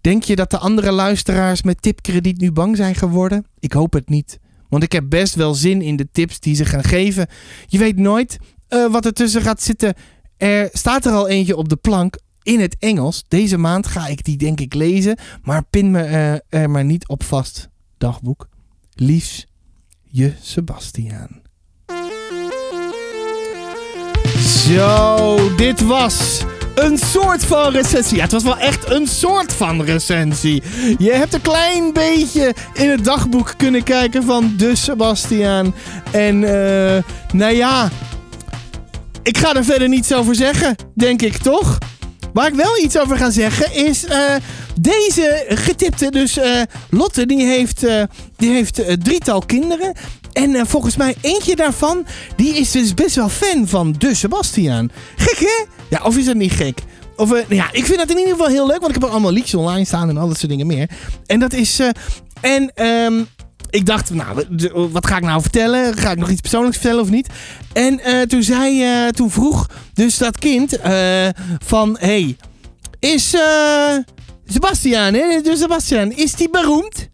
Denk je dat de andere luisteraars met tipkrediet nu bang zijn geworden? Ik hoop het niet. Want ik heb best wel zin in de tips die ze gaan geven. Je weet nooit eh, wat er tussen gaat zitten. Er staat er al eentje op de plank in het Engels. Deze maand ga ik die denk ik lezen. Maar pin me eh, er maar niet op vast. Dagboek. Liefs, je Sebastiaan. Zo, dit was een soort van recensie. Ja, het was wel echt een soort van recensie. Je hebt een klein beetje in het dagboek kunnen kijken van de Sebastiaan. En eh, nou ja, ik ga er verder niets over zeggen, denk ik toch? waar ik wel iets over ga zeggen is eh, deze getipte. Dus eh, Lotte die heeft, eh, die heeft drietal kinderen. En volgens mij eentje daarvan, die is dus best wel fan van de Sebastiaan. Gek hè? Ja, of is dat niet gek? Of, ja, ik vind dat in ieder geval heel leuk, want ik heb er allemaal liedjes online staan en al dat soort dingen meer. En dat is... en ehm, ik dacht, nou, wat ga ik nou vertellen? Ga ik nog iets persoonlijks vertellen of niet? En eh, toen zei, eh, toen vroeg dus dat kind eh, van, hey, is Sebastiaan, hè? Dus Sebastiaan, is die beroemd?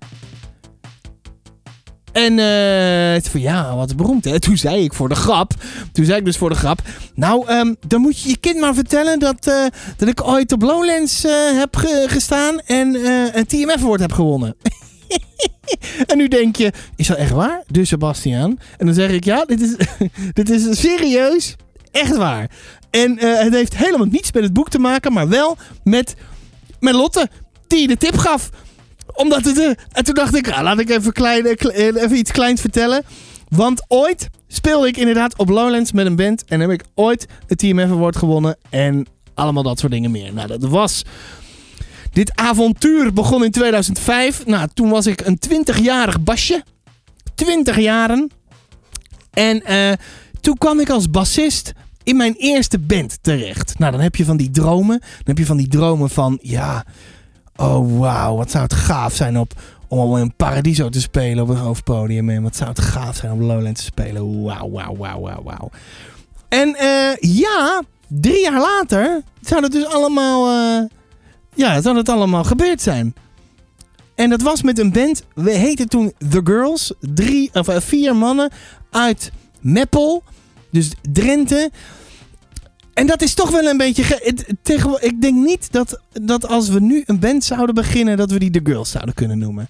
En eh, het van ja, wat beroemd hè. Toen zei ik voor de grap, toen zei ik dus voor de grap, nou, ehm, dan moet je je kind maar vertellen dat, dat ik ooit op Lowlands heb ge- gestaan en een TMF Award heb gewonnen. En nu denk je, is dat echt waar? Dus Sebastiaan. En dan zeg ik, ja, dit is, dit is serieus echt waar. En eh, het heeft helemaal niets met het boek te maken, maar wel met, met Lotte, die de tip gaf. Omdat het... eh, en toen dacht ik, ah, laat ik even, klein, kle- eh, even iets kleins vertellen. Want ooit speelde ik inderdaad op Lowlands met een band. En heb ik ooit het TMF Award gewonnen. En allemaal dat soort dingen meer. Nou, dat was... Dit avontuur begon in 2005. Nou, toen was ik een 20-jarig basje. 20 jaren. En eh, toen kwam ik als bassist in mijn eerste band terecht. Nou, dan heb je van die dromen. Dan heb je van die dromen van, ja, oh wauw, wat zou het gaaf zijn op, om al in Paradiso te spelen op een hoofdpodium. En wat zou het gaaf zijn om Lowlands te spelen. Wauw, wauw, wauw, wauw, wauw. En eh, ja, drie jaar later zou het dus allemaal, eh, ja, zou het allemaal gebeurd zijn. En dat was met een band, we heten toen The Girls. Drie, of, eh, vier mannen uit Meppel, dus Drenthe. En dat is toch wel een beetje. ik denk niet dat, dat als we nu een band zouden beginnen, dat we die The Girls zouden kunnen noemen.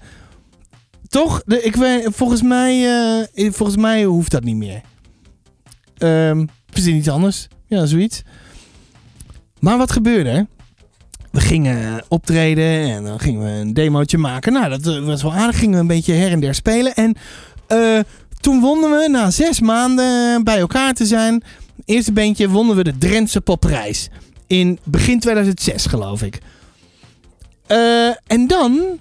Toch? Ik volgens, mij, eh, volgens mij hoeft dat niet meer. Ehm Verzin iets anders. Ja, zoiets. Maar wat gebeurde? We gingen optreden en dan gingen we een demootje maken. Nou, dat eh, was wel aardig. Gingen we een beetje her en der spelen. En eh, toen wonnen we, na zes maanden bij elkaar te zijn... Eerste bandje wonnen we de Drentse Popprijs. In begin 2006, geloof ik. Eh, en dan,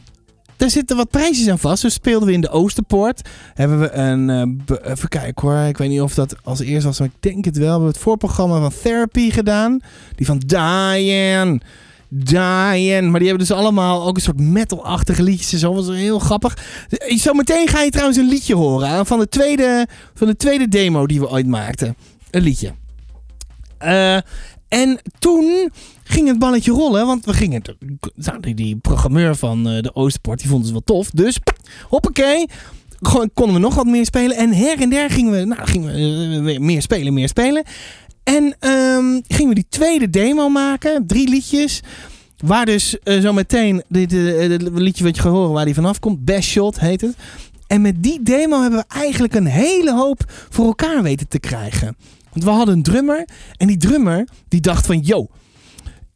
daar zitten wat prijsjes aan vast. Dus speelden we in de Oosterpoort. Hebben we een, eh, even kijken hoor. Ik weet niet of dat als eerste was, maar ik denk het wel. We hebben het voorprogramma van Therapy gedaan. Die van Diane. Diane. Maar die hebben dus allemaal ook een soort metal-achtige liedjes en zo. Dat was heel grappig. Eh, Zometeen ga je trouwens een liedje horen. hè, Van de tweede, van de tweede demo die we ooit maakten. Een liedje. Eh, en toen ging het balletje rollen. Want we gingen... Nou, die, programmeur van eh, de Oosterpoort, die vond het wel tof. Dus, hoppakee. Konden we nog wat meer spelen. En her en der gingen we, nou, gingen we eh, meer spelen, meer spelen. En ehm, gingen we die tweede demo maken. Drie liedjes. Waar dus eh, zo meteen dit eh, dit liedje wat je gaat horen, waar die vanaf komt. Best Shot heet het. En met die demo hebben we eigenlijk een hele hoop voor elkaar weten te krijgen. Want we hadden een drummer. En die drummer die dacht van... Yo,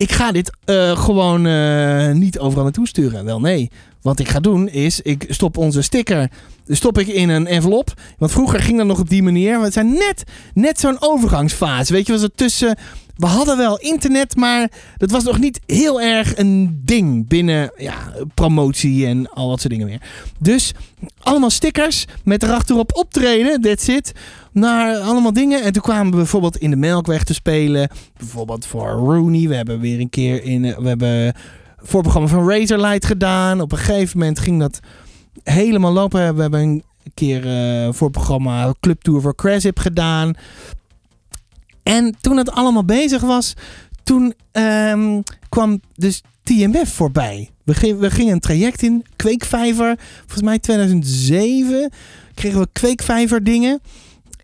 ik ga dit eh, gewoon eh, niet overal naartoe sturen. Wel nee. Wat ik ga doen is... Ik stop onze sticker stop ik in een envelop. Want vroeger ging dat nog op die manier. Het zijn net, net zo'n overgangsfase. Weet je, was het tussen... We hadden wel internet, maar dat was nog niet heel erg een ding binnen ja, promotie en al wat soort dingen meer. Dus allemaal stickers met erachterop optreden, that's it. Naar allemaal dingen. En toen kwamen we bijvoorbeeld in de Melkweg te spelen. Bijvoorbeeld voor Rooney. We hebben weer een keer in... eh, We hebben voorprogramma van Razorlight gedaan. Op een gegeven moment ging dat helemaal lopen. We hebben een keer eh voorprogramma Club Tour voor Crasip gedaan. En toen het allemaal bezig was, toen ehm, kwam dus TMF voorbij. We, ging- we gingen een traject in, Kweekvijver. Volgens mij 2007 kregen we Kweekvijver dingen.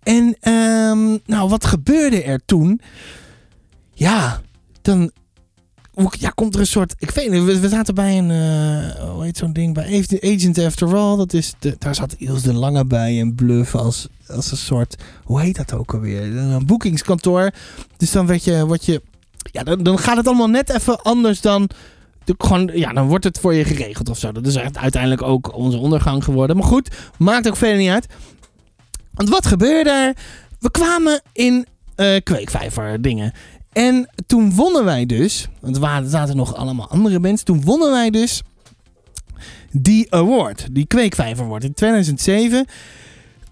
En ehm, nou, wat gebeurde er toen? Ja, dan ja, komt er een soort. Ik weet niet, we, zaten bij een. eh hoe heet zo'n ding? Bij Agent After All. Dat is daar zat Iels de Lange bij en Bluff als, als een soort. Hoe heet dat ook alweer? Een boekingskantoor. Dus dan werd je. Wat je ja, dan, dan gaat het allemaal net even anders dan. Gewoon, ja, dan wordt het voor je geregeld of zo. Dat is uiteindelijk ook onze ondergang geworden. Maar goed, maakt ook verder niet uit. Want wat gebeurde er? We kwamen in eh, kweekvijver dingen. En toen wonnen wij dus, want er zaten nog allemaal andere bands. Toen wonnen wij dus die award, die Kweekvijver Award in 2007.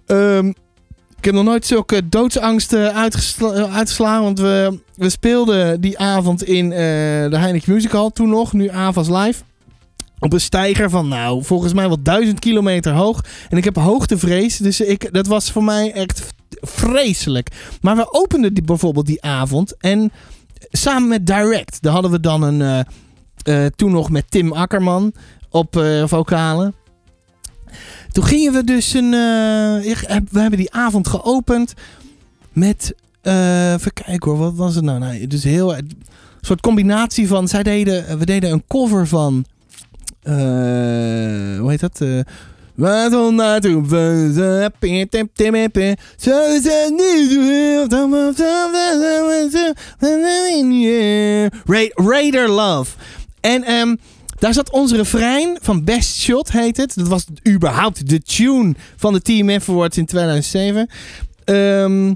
Ehm, ik heb nog nooit zulke doodsangsten uitgesla- uitgeslagen, want we, we speelden die avond in eh, de Heineken Music Hall, toen nog, nu Avas Live. Op een steiger van, nou, volgens mij wel duizend kilometer hoog. En ik heb hoogtevrees, dus ik, dat was voor mij echt vreselijk. Maar we openden die, bijvoorbeeld die avond en samen met Direct, daar hadden we dan een, eh, eh, toen nog met Tim Akkerman op eh, vocalen. Toen gingen we dus een, we hebben die avond geopend met, even kijken hoor, wat was het nou? nou dus heel, een soort combinatie van, zij deden, we deden een cover van, hoe heet dat? Eh, wat om naartoe. Zo dan je- Ra- Raider Love. En ehm, daar zat ons refrein van Best Shot, heet het. Dat was überhaupt de tune van de TMF Awards in 2007. Ehm,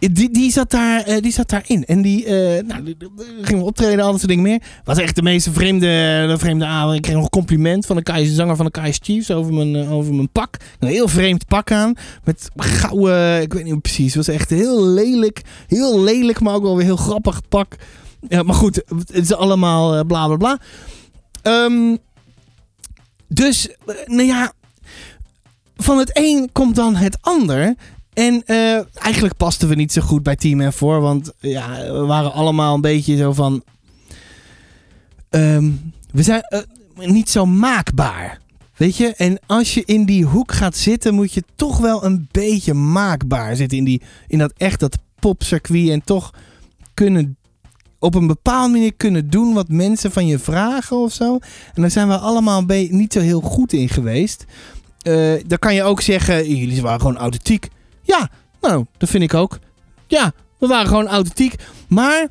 die, die, zat daar, eh, die zat daarin. En die, eh, nou, die- die- optreden, al dat soort dingen meer. Was echt de meest vreemde, de vreemde avond. Ik kreeg nog een compliment van de Kai's zanger van de Kai's Chiefs over mijn, eh, over mijn pak. Een heel vreemd pak aan. Met gouden, ik weet niet precies. Het was echt heel lelijk. Heel lelijk, maar ook wel weer heel grappig pak. Ja, maar goed, het is allemaal bla bla bla. Ehm, dus, nou ja, van het een komt dan het ander. En eh, eigenlijk pasten we niet zo goed bij Team F4, want ja, we waren allemaal een beetje zo van. ehm, we zijn eh, niet zo maakbaar. Weet je? En als je in die hoek gaat zitten, moet je toch wel een beetje maakbaar zitten. In, die, in dat echt dat popcircuit. En toch kunnen op een bepaalde manier kunnen doen wat mensen van je vragen of zo. En daar zijn we allemaal niet zo heel goed in geweest. Eh dan kan je ook zeggen, jullie waren gewoon authentiek. Ja, nou, dat vind ik ook. Ja, we waren gewoon authentiek. Maar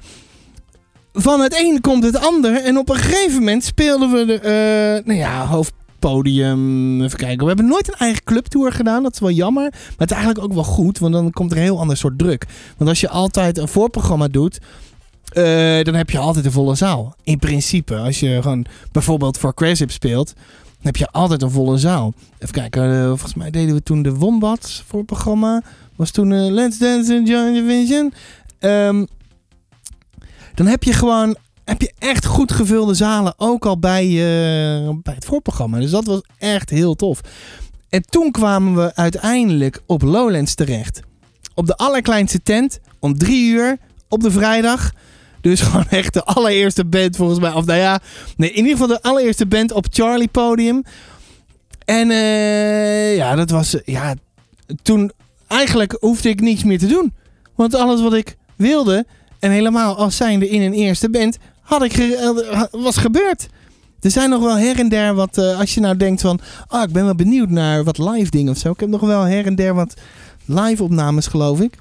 van het een komt het ander. En op een gegeven moment speelden we de, eh, nou ja, hoofdpodium. Even kijken. We hebben nooit een eigen clubtour gedaan. Dat is wel jammer. Maar het is eigenlijk ook wel goed. Want dan komt er een heel ander soort druk. Want als je altijd een voorprogramma doet. eh, dan heb je altijd een volle zaal. In principe. Als je gewoon bijvoorbeeld voor Cresip speelt. Heb je altijd een volle zaal. Even kijken. eh, volgens mij deden we toen de Wombats voor het programma. Was toen eh, Let's Dance in Joy Division. Ehm, dan heb je gewoon heb je echt goed gevulde zalen. Ook al bij, eh, bij het voorprogramma. Dus dat was echt heel tof. En toen kwamen we uiteindelijk op Lowlands terecht. Op de allerkleinste tent. Om drie uur op de vrijdag. Dus gewoon echt de allereerste band volgens mij. Of nou ja, nee, in ieder geval de allereerste band op Charlie podium. En eh, ja, dat was... eh, Ja, toen eigenlijk hoefde ik niets meer te doen. Want alles wat ik wilde... En helemaal als zijnde in een eerste band... Had ik was gebeurd. Er zijn nog wel her en der wat... eh, als je nou denkt van... Ah, ik ben wel benieuwd naar wat live dingen of zo. Ik heb nog wel her en der wat live opnames geloof ik.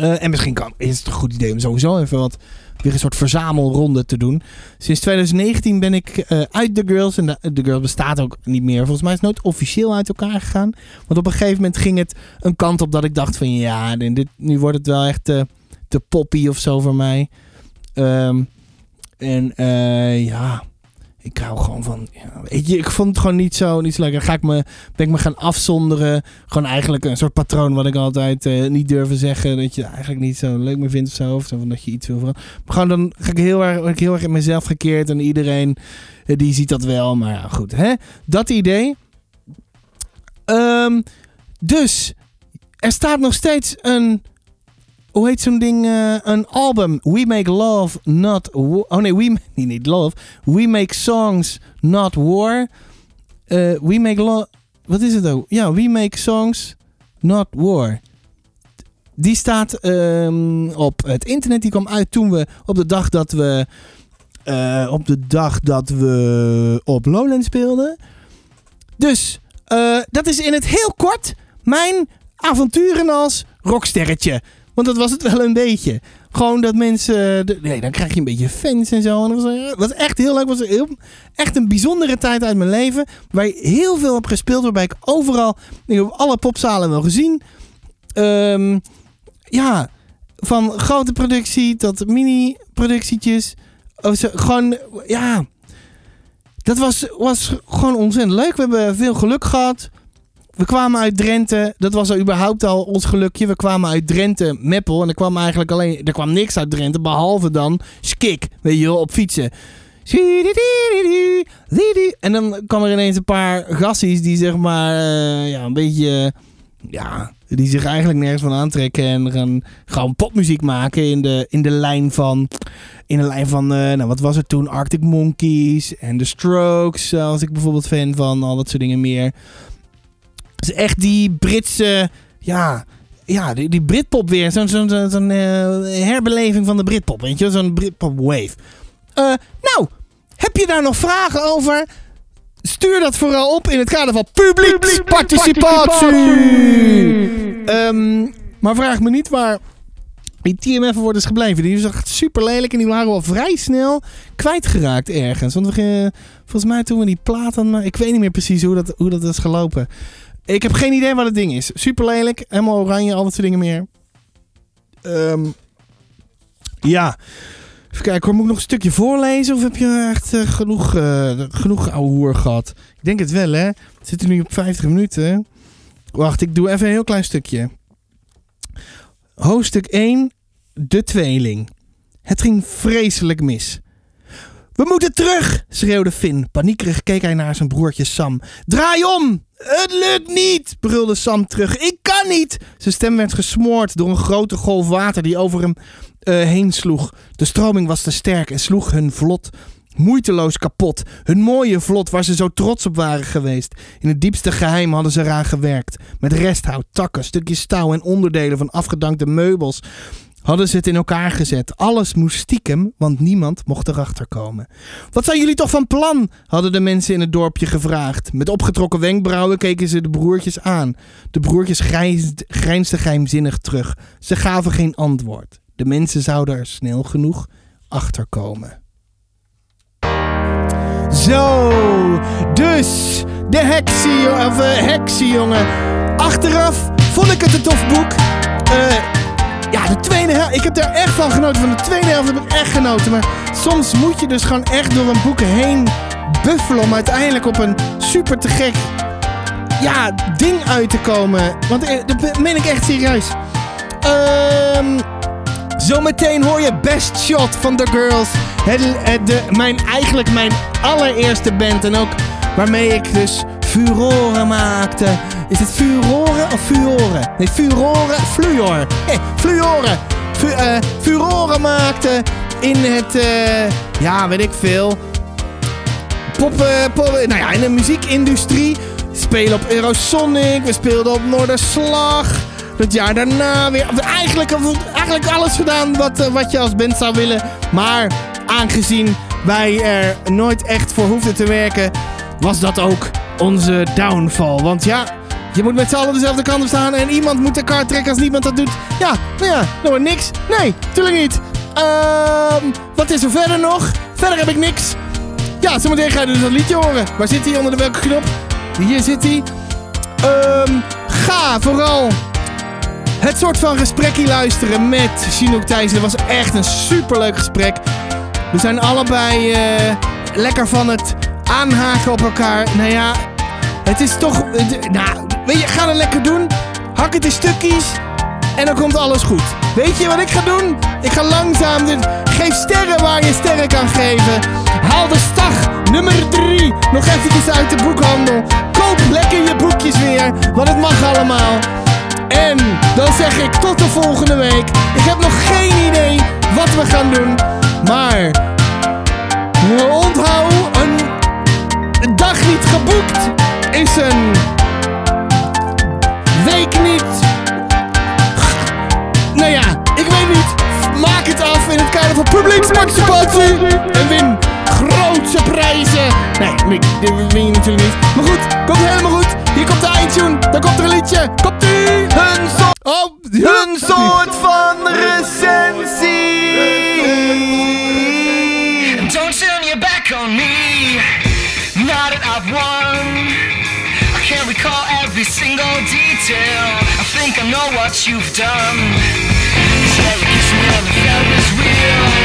Eh, en misschien kan, is het een goed idee om sowieso even wat... Weer een soort verzamelronde te doen. Sinds 2019 ben ik eh, uit The Girls. En de, The Girls bestaat ook niet meer. Volgens mij is het nooit officieel uit elkaar gegaan. Want op een gegeven moment ging het een kant op dat ik dacht van... Ja, dit, nu wordt het wel echt te, poppy of zo voor mij. Ehm, en eh, ja, ik hou gewoon van... Ja, weet je, ik vond het gewoon niet zo, niet zo lekker. Ga ik me, ben ik me gaan afzonderen. Gewoon eigenlijk een soort patroon wat ik altijd eh, niet durven zeggen. Dat je eigenlijk niet zo leuk meer vindt of zo. Of dat je iets wil veranderen. Maar gewoon dan ga ik heel erg, ik heel erg in mezelf gekeerd. En iedereen eh, die ziet dat wel. Maar ja, goed. Hè? Dat idee. Ehm, dus, er staat nog steeds een... Hoe heet zo'n ding? eh, een album. We Make Love, Not War. Oh nee, we niet Love. We Make Songs, Not War. Eh, we Make Love... Wat is het ook? Ja, We Make Songs, Not War. Die staat ehm, op het internet. Die kwam uit toen we op de dag dat we... eh, op de dag dat we op Lowland speelden. Dus, dat is in het heel kort mijn avonturen als rocksterretje. Want dat was het wel een beetje. Gewoon dat mensen... de- nee, dan krijg je een beetje fans en zo. En dat was, eh, echt heel leuk. Was echt een bijzondere tijd uit mijn leven. Waar ik heel veel heb gespeeld. Waarbij ik overal... Ik heb alle popzalen wel gezien. Ehm, ja, van grote productie tot mini-productietjes. Zo, gewoon, ja. Dat was, was gewoon ontzettend leuk. We hebben veel geluk gehad. We kwamen uit Drenthe. Dat was al überhaupt al ons gelukje. We kwamen uit Drenthe, Meppel. En er kwam eigenlijk alleen... Er kwam niks uit Drenthe, behalve dan skik. Weet je wel, op fietsen. En dan kwam er ineens een paar gassies die zeg maar... eh, ja, een beetje... ja, die zich eigenlijk nergens van aantrekken. En gaan gewoon popmuziek maken in de, in de lijn van... In de lijn van, eh, nou wat was het toen? Arctic Monkeys en The Strokes. eh, was ik bijvoorbeeld fan van. Al dat soort dingen meer. Dus echt die Britse, ja, ja die, die Britpop weer. Zo'n zo'n zo'n zo'n, eh, herbeleving van de Britpop, weet je? Zo'n Britpop wave. Eh, nou, heb je daar nog vragen over? Stuur dat vooral op in het kader van publieksparticipatie. Ehm, maar vraag me niet waar die TMF voor is gebleven. Die is echt super lelijk en die waren wel vrij snel kwijtgeraakt ergens. Want we gingen, volgens mij toen we die plaat aan ma- Ik weet niet meer precies hoe dat, hoe dat is gelopen. Ik heb geen idee wat het ding is. Super lelijk, helemaal oranje, al dat soort dingen meer. Ehm, ja. Even kijken, hoor, moet ik nog een stukje voorlezen? Of heb je echt eh, genoeg, eh genoeg gehad? Ik denk het wel, hè? We zitten nu op 50 minuten. Wacht, ik doe even een heel klein stukje. Hoofdstuk 1. De tweeling. Het ging vreselijk mis. We moeten terug, schreeuwde Finn. Paniekerig keek hij naar zijn broertje Sam. Draai om! Het lukt niet, brulde Sam terug. Ik kan niet! Zijn stem werd gesmoord door een grote golf water die over hem eh, heen sloeg. De stroming was te sterk en sloeg hun vlot moeiteloos kapot. Hun mooie vlot waar ze zo trots op waren geweest. In het diepste geheim hadden ze eraan gewerkt. Met resthout, takken, stukjes touw en onderdelen van afgedankte meubels hadden ze het in elkaar gezet. Alles moest stiekem, want niemand mocht erachter komen. Wat zijn jullie toch van plan? hadden de mensen in het dorpje gevraagd. Met opgetrokken wenkbrauwen keken ze de broertjes aan. De broertjes grijnsd- grijnsden geheimzinnig terug. Ze gaven geen antwoord. De mensen zouden er snel genoeg achter komen. Zo, dus de heksie, of eh, heksie jongen. Achteraf vond ik het een tof boek. Eh, ja, de tweede helft, ik heb daar echt van genoten. Van de tweede helft heb ik echt genoten. Maar soms moet je dus gewoon echt door een boek heen buffelen om uiteindelijk op een super te gek ja, ding uit te komen. Want eh, dat meen ik echt serieus. Ehm... Zometeen hoor je Best Shot van The Girls. Het- de, mijn, eigenlijk mijn allereerste band. En ook waarmee ik dus furoren maakte. Is het furoren of furoren? Nee, furoren, fluor. Hey, fluoren. Fu, eh, furoren maakte in het, eh, ja, weet ik veel. Pop, eh, nou ja, in de muziekindustrie. Spelen op Eurosonic. We speelden op Noorderslag. Het jaar daarna weer. Eigenlijk, eigenlijk alles gedaan wat, eh, wat je als band zou willen. Maar aangezien wij er nooit echt voor hoefden te werken, was dat ook onze downfall. Want ja, je moet met z'n allen dezelfde kant op staan en iemand moet de kaart trekken als niemand dat doet. Ja, nou ja, nou niks. Nee, tuurlijk niet. Ehm, wat is er verder nog? Verder heb ik niks. Ja, zometeen ga je dus dat liedje horen. Waar zit hij? Onder de welke knop? Hier zit hij. Ehm, ga vooral het soort van gesprekje luisteren met Chinook Thijssen. Was echt een superleuk gesprek. We zijn allebei eh, lekker van het aanhaken op elkaar. Nou ja, het is toch... nou, weet je, ga het lekker doen. Hak het in stukjes. En dan komt alles goed. Weet je wat ik ga doen? Ik ga langzaam dit... Geef sterren waar je sterren kan geven. Haal de stag nummer 3 nog eventjes uit de boekhandel. Koop lekker je boekjes weer, want het mag allemaal. En dan zeg ik tot de volgende week. Ik heb nog geen idee wat we gaan doen. Maar onthoud, een dag niet geboekt een week niet. Nou ja, ik weet niet. Maak het af in het kader van publieksparticipatie. En win grootse prijzen. Nee, nee, dit win je natuurlijk niet. Maar goed, komt helemaal goed. Hier komt de eindtune. Dan komt er een liedje. Komt ie. Een soort... Oh, een soort van recensie. every single detail. I think I know what you've done. Cause every kiss me on the felt was real.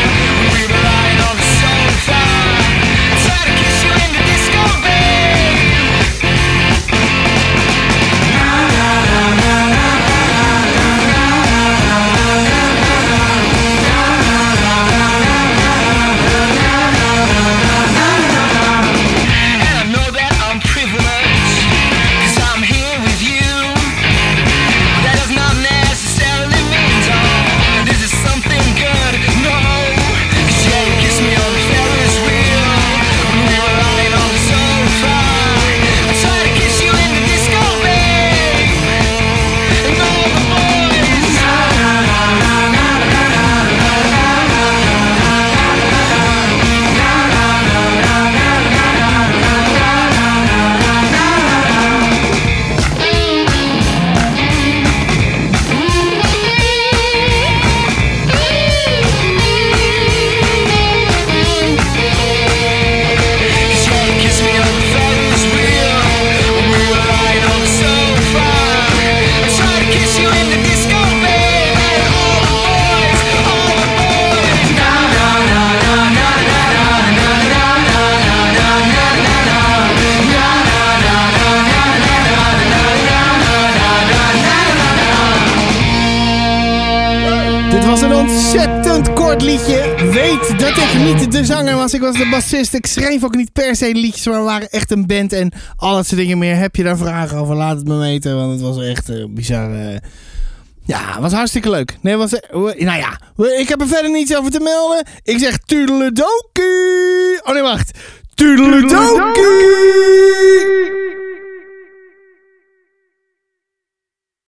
Ik schreef ook niet per se liedjes, maar we waren echt een band. En al dat soort dingen meer. Heb je daar vragen over? Laat het me weten. Want het was echt eh, bizar. eh. ja, het was hartstikke leuk. Nee, was, nou ja, ik heb er verder niets over te melden. Ik zeg tudeledokie. Oh nee, wacht. Tudeledokie.